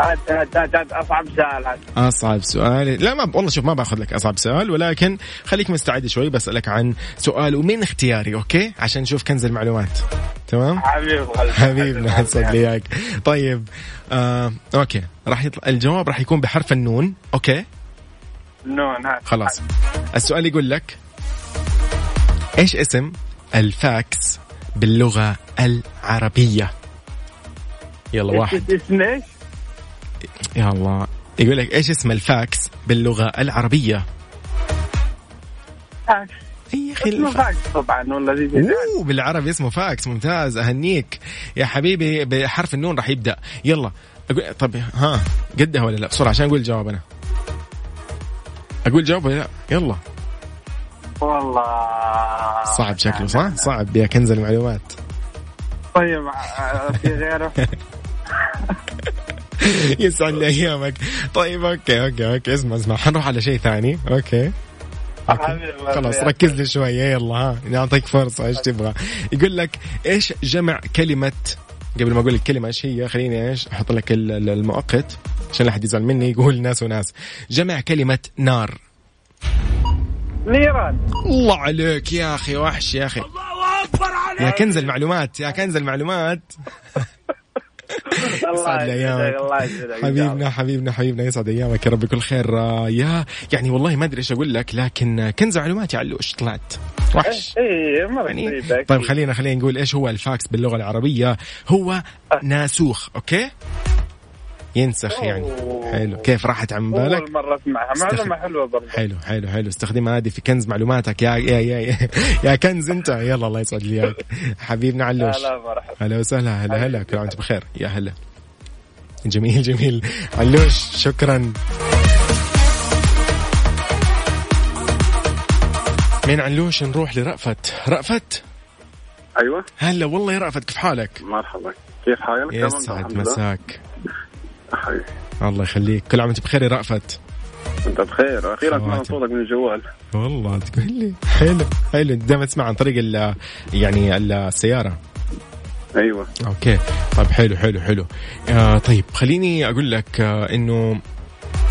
هات هات هات أصعب سؤال أصعب سؤال. لا ما والله شوف ما بأخذ لك أصعب سؤال ولكن خليك مستعد شوي بسألك عن سؤال ومن اختياري okay؟ عشان نشوف كنز المعلومات. تمام؟ حبيب. حبيبنا يسعد لي اياك طيب آه، okay. راح يطلع الجواب راح يكون بحرف النون okay؟ نون هات خلاص. السؤال يقول لك إيش اسم الفاكس باللغة العربية؟ يلا واحد. اسم إيش؟ يا الله يقول لك إيش اسم الفاكس باللغة العربية؟ فاكس. أي أخي اسمه فاكس طبعا زي أوه بالعربي اسمه فاكس ممتاز أهنيك. يا حبيبي بحرف النون راح يبدأ. يلا. أقول طب ها قدها ولا لا؟ بسرعة عشان أقول الجواب أنا. أقول جواب ولا لا؟ يلا. والله. صعب شكله صح؟ صعب يا كنز المعلومات. طيب آه، في غيره؟ يسعد لي أيامك. طيب okay okay okay اسمع اسمع. حنروح على شيء ثاني. okay. خلاص. ركز لي شوية يلا ها. نعطيك فرصة إيش تبغى. يقول لك إيش جمع كلمة قبل ما أقول الكلمة إيش هي؟ خليني إيش أحط لك ال- ال- المؤقت. عشان لا احد يزعل مني يقول ناس وناس. جمع كلمة نار. نيران. الله عليك يا أخي وحش يا أخي. يا كنز المعلومات يا كنز المعلومات. الله يسعد أيامك. حبيبنا حبيبنا حبيبنا يسعد أيامك يا رب بكل خير. آه، يا يعني والله ما أدري إيش أقول لك لكن كنز معلومات يا علوش طلعت. وحش. إيه مره يعني طيب طيب خلينا خلينا نقول إيش هو الفاكس باللغة العربية؟ هو ناسوخ أوكي؟ ينسخ يعني. حلو. كيف راحت عن بالك؟ اول مره اسمعها استخ- معلومه حلوة برضه. حلو حلو حلو. استخدمها هذه في كنز معلوماتك. يا يا يا يا كنز انت. يلا الله يسعد لي إياك. حبيبنا علوش. هلا مرحبا هلا وسهلا. هلا هلا. كل عام وانت بخير. يا هلا. جميل جميل. علوش شكرا. مين علوش؟ نروح لرأفت. رأفت؟ أيوه. هلا والله يا رأفت كيف حالك؟ مرحبا. كيف حالك؟ يسعد. مساك. حبيبي. الله يخليك. كل عام وانت بخير يا رأفت. انت بخير. أخيرا سمعنا. صوتك من الجوال. والله تقول لي. حلو. حلو. دائما تسمع عن طريق ال يعني السيارة. أيوه. أوكي. طيب حلو حلو حلو. آه طيب خليني أقول لك آه إنه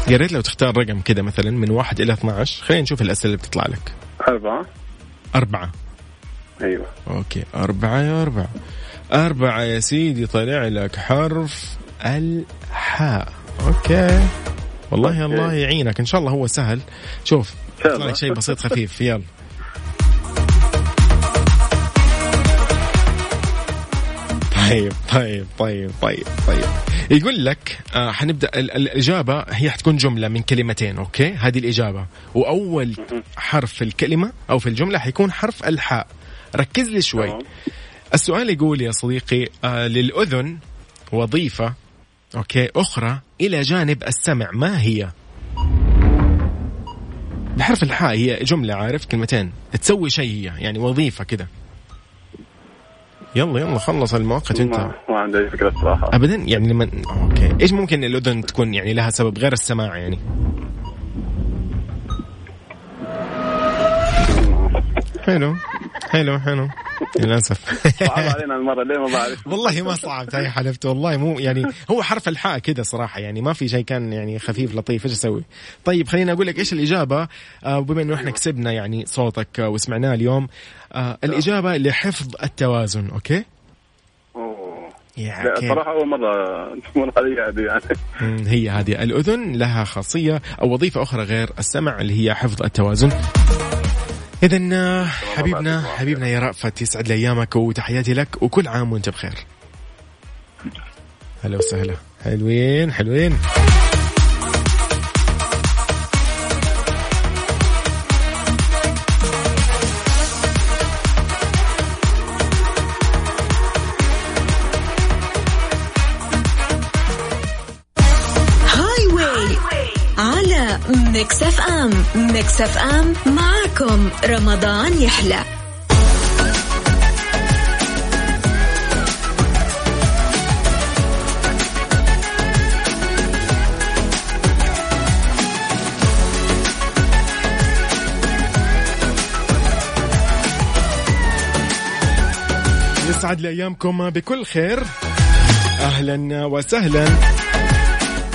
يا ريت لو تختار رقم كذا مثلا من واحد إلى 12 خلينا نشوف الأسئلة اللي بتطلع لك. أربعة. أربعة. أيوه. okay. أربعة يا أربعة. أربعة يا سيدي طلع لك حرف الحاء okay. والله okay. الله يعينك. إن شاء الله هو سهل. شوف يطلع لك. شيء بسيط خفيف. يلا. طيب طيب طيب طيب طيب. يقول لك آه حنبدأ ال- ال- الإجابة هي حتكون جملة من كلمتين okay؟ هذه الإجابة. وأول حرف في الكلمة أو في الجملة حيكون حرف الحاء. ركز لي شوي. السؤال يقول يا صديقي آه للأذن وظيفة okay أخرى إلى جانب السمع. ما هي؟ بحرف الحاء هي جملة عارف؟ كلمتين. تسوي شيء هي يعني وظيفة كذا. يلا يلا خلص المؤقت أنت. ما, عندي أي فكرة الصراحة. ابدا؟ يعني لما okay. إيش ممكن الأذن تكون يعني لها سبب غير السماع يعني؟ حلو. حلو حلو. للأسف. صعب علينا المرة ليه ما بعرف؟ والله ما صعبت هاي حلفت والله مو يعني هو حرف الحاء كذا صراحة يعني ما في شيء كان يعني خفيف لطيف إيش أسوي؟ طيب خليني أقول لك إيش الإجابة آه بما إنه إحنا كسبنا يعني صوتك آه وسمعناه اليوم آه الإجابة لحفظ التوازن أوكي؟ يا كيف. الصراحه أول مرة تكون هذه يعني. هي هذه الأذن لها خاصية أو وظيفة أخرى غير السمع اللي هي حفظ التوازن. إذا حبيبنا حبيبنا يا رأفت يسعد لي أيامك وتحياتي لك وكل عام وأنت بخير. هلا وسهلا. حلوين حلوين. Highway على Mix FM Mix FM معكم رمضان يحلى. يسعد لي أيامكم بكل خير. أهلا وسهلا.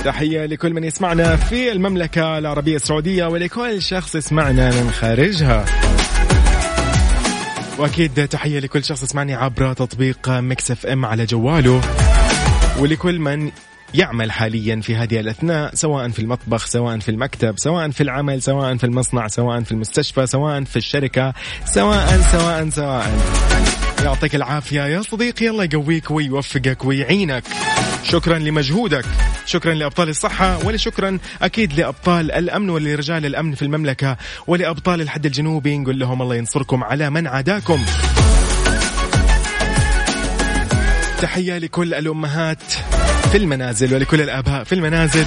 تحية لكل من يسمعنا في المملكة العربية السعودية ولكل شخص يسمعنا من خارجها. وأكيد تحية لكل شخص يسمعني عبر تطبيق مكس إف إم على جواله. ولكل من يعمل حاليا في هذه الأثناء سواء في المطبخ سواء في المكتب سواء في العمل سواء في المصنع سواء في المستشفى سواء في الشركة سواء سواء سواء. يعطيك العافية. يا صديقي الله يقويك ويوفقك ويعينك. شكرا لمجهودك. شكرا لأبطال الصحة ولشكرا أكيد لأبطال الأمن ولرجال الأمن في المملكة ولأبطال الحد الجنوبي. نقول لهم الله ينصركم على من عاداكم. تحية لكل الأمهات في المنازل ولكل الآباء في المنازل.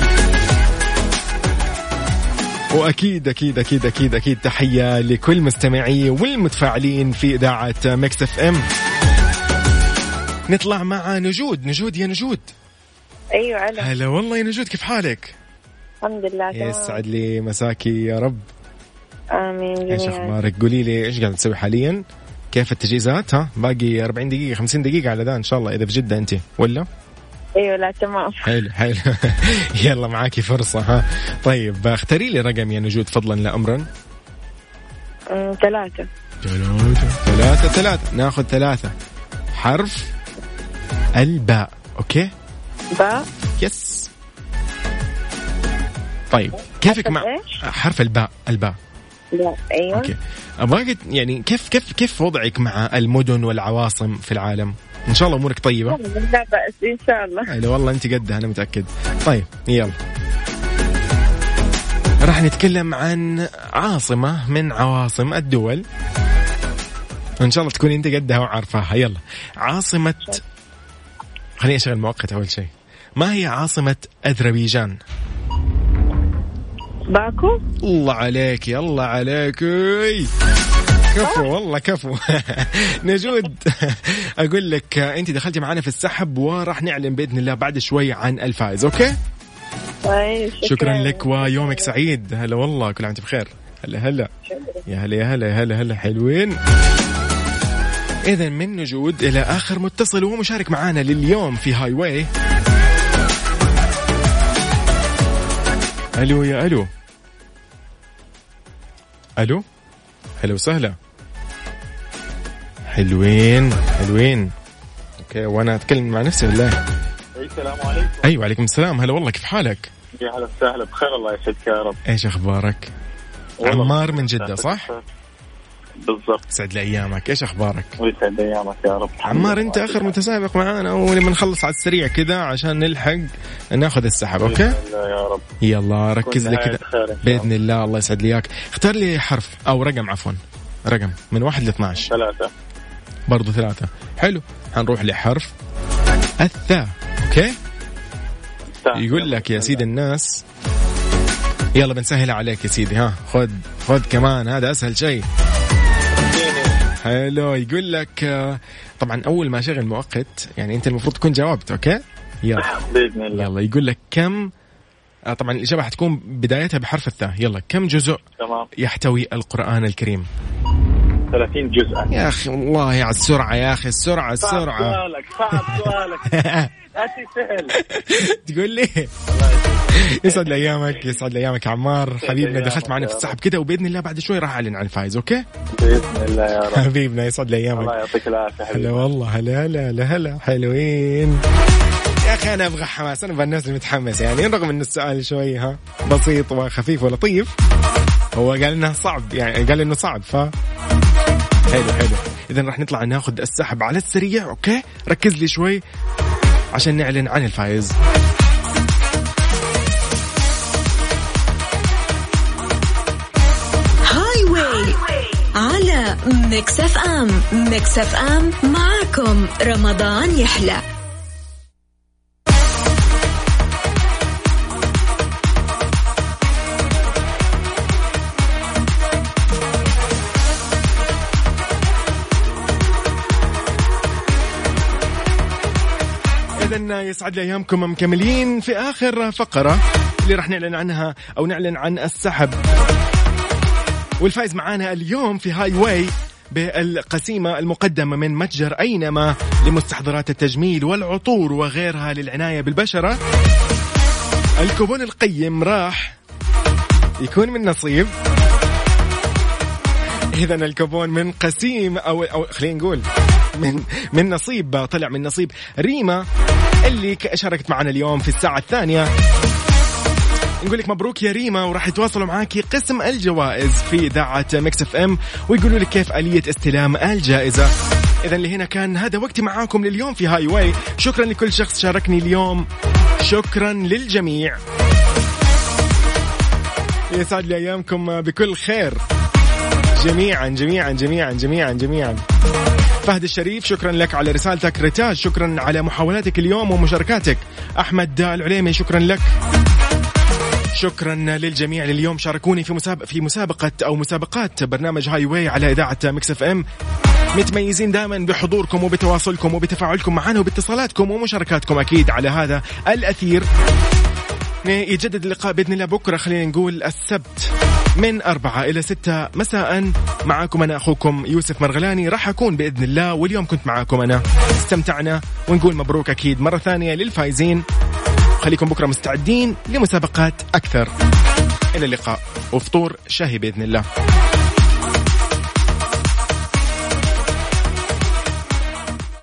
وأكيد أكيد أكيد أكيد أكيد تحية لكل مستمعي والمتفاعلين في إذاعة Mix FM. نطلع مع نجود. نجود يا نجود. أيوه على هلا والله يا نجود كيف حالك؟ الحمد لله يسعد لي مساكي يا رب. آمين إيش أخبارك؟ قولي لي إيش قاعد تسوي حاليا؟ كيف التجهيزات؟ ها باقي 40 دقيقة 50 دقيقة على ذا إن شاء الله إذا في جدة أنت ولا؟ أيوه لا تمام. حلو حلو. يلا معاكي فرصة ها. طيب اختاري لي رقم يا نجود فضلا لا امرا ثلاثة. ثلاثة ثلاثة ثلاثة. ناخذ ثلاثة. حرف الباء okay؟ باء. yes. طيب كيفك مع؟ حرف الباء الباء. لا أيوه. okay. أبغاك يعني كيف كيف كيف وضعك مع المدن والعواصم في العالم؟ إن شاء الله أمورك طيبة. لا بأس إن شاء الله. حلو والله أنت قدها أنا متأكد. طيب يلا. راح نتكلم عن عاصمة من عواصم الدول. إن شاء الله تكوني أنت قدها وعارفاها. يلا. عاصمة خليني أشغل مؤقت أول شيء. ما هي عاصمة أذربيجان؟ باكو؟ الله عليك يلا عليك. كفو والله كفو. نجود أقول لك أنت دخلتي معنا في السحب وراح نعلن بإذن الله بعد شوي عن الفائز okay؟ طيب شكرا. لك ويومك سعيد. هلا والله كل عام وأنت بخير. هلا هلا. يا هلا يا هلا يا هلا هلا حلوين. إذا من نجود إلى آخر متصل وهو مشارك معانا لليوم في هاي واي ألو يا ألو. ألو؟ هلا وسهلا. حلوين حلوين. okay وأنا أتكلم مع نفسي بالله. السلام عليكم. أيوه عليكم السلام. هلا والله كيف حالك؟ يا هلا وسهلا بخير الله يسعدك يا رب. إيش أخبارك؟ عمار من جدة صح؟ بالضبط. يسعد لي أيامك، إيش أخبارك؟ ويسعد أيامك يا رب. عمار أنت آخر متسابق معانا ولما نخلص على السريع كذا عشان نلحق ناخذ السحب okay؟ يا رب. يلا ركز لي كذا. بإذن الله. الله يسعد لي أيامك، اختار لي حرف أو رقم عفوا. رقم من واحد ل 12 ثلاثة. برضو ثلاثة. حلو. حنروح لحرف الثاء. okay؟ يقول لك يا سيدي الناس يلا بنسهلها عليك يا سيدي ها خذ خذ كمان هذا أسهل شيء. حلو. يقول لك طبعا أول ما شغل مؤقت يعني أنت المفروض تكون جاوبت okay؟ يلا. بإذن الله. يلا. يقول لك كم طبعا الإجابة حتكون بدايتها بحرف الثاء. يلا كم جزء تمام. يحتوي القرآن الكريم؟ 30 جزءا. يا أخي والله على السرعة يا أخي السرعة صعب السرعة. سؤالك صعب سؤالك. أتي سهل تقول لي؟ يسعد لي أيامك يسعد لي أيامك عمار. حبيبنا دخلت معنا في السحب كذا وبإذن الله بعد شوي راح أعلن عن الفايز okay؟ بإذن الله يا رب. حبيبنا يسعد لي أيامك. الله يعطيك العافية هلا والله هلا هلا هلا هلا. حلوين. يا أخي أنا أبغى حماس أنا أبغى الناس اللي متحمسه يعني رغم إن السؤال شوي ها بسيط وخفيف ولطيف هو قال إنه صعب يعني قال إنه صعب ف حلو حلو. اذا راح نطلع ناخذ السحب على السريع okay؟ ركز لي شوي عشان نعلن عن الفايز. Highway على Mix FM. Mix FM معكم رمضان يحلى. يسعد لي ايامكم مكملين في آخر فقرة اللي راح نعلن عنها أو نعلن عن السحب. والفائز معانا اليوم في هاي واي بالقسيمة المقدمة من متجر أينما لمستحضرات التجميل والعطور وغيرها للعناية بالبشرة. الكوبون القيم راح يكون من نصيب. إذا الكوبون من قسيم أو أو خلينا نقول من من نصيب طلع من نصيب ريما اللي شاركت معنا اليوم في الساعة الثانية. نقول لك مبروك يا ريما وراح يتواصلوا معاكي قسم الجوائز في إذاعة Mix FM ويقولوا لك كيف آلية استلام الجائزة. اذا لهنا كان هذا وقتي معاكم لليوم في Highway. شكرا لكل شخص شاركني اليوم. شكرا للجميع. يسعد لي أيامكم بكل خير. جميعا جميعا جميعا جميعا جميعا. فهد الشريف شكرا لك على رسالتك. ريتاج شكرا على محاولاتك اليوم ومشاركاتك. أحمد العليمي شكرا لك. شكرا للجميع اليوم شاركوني في مسابقة في مسابقة أو مسابقات برنامج Highway على إذاعة Mix FM. متميزين دائما بحضوركم وبتواصلكم وبتفاعلكم معنا وباتصالاتكم ومشاركاتكم أكيد على هذا الأثير. يجدد اللقاء بإذن الله بكرة. خلينا نقول السبت من أربعة إلى ستة مساء. معاكم أنا أخوكم يوسف مرغلاني. راح أكون بإذن الله واليوم كنت معاكم أنا. استمتعنا ونقول مبروك أكيد مرة ثانية للفايزين خليكم بكرة مستعدين لمسابقات أكثر. إلى اللقاء. وفطور شهي بإذن الله.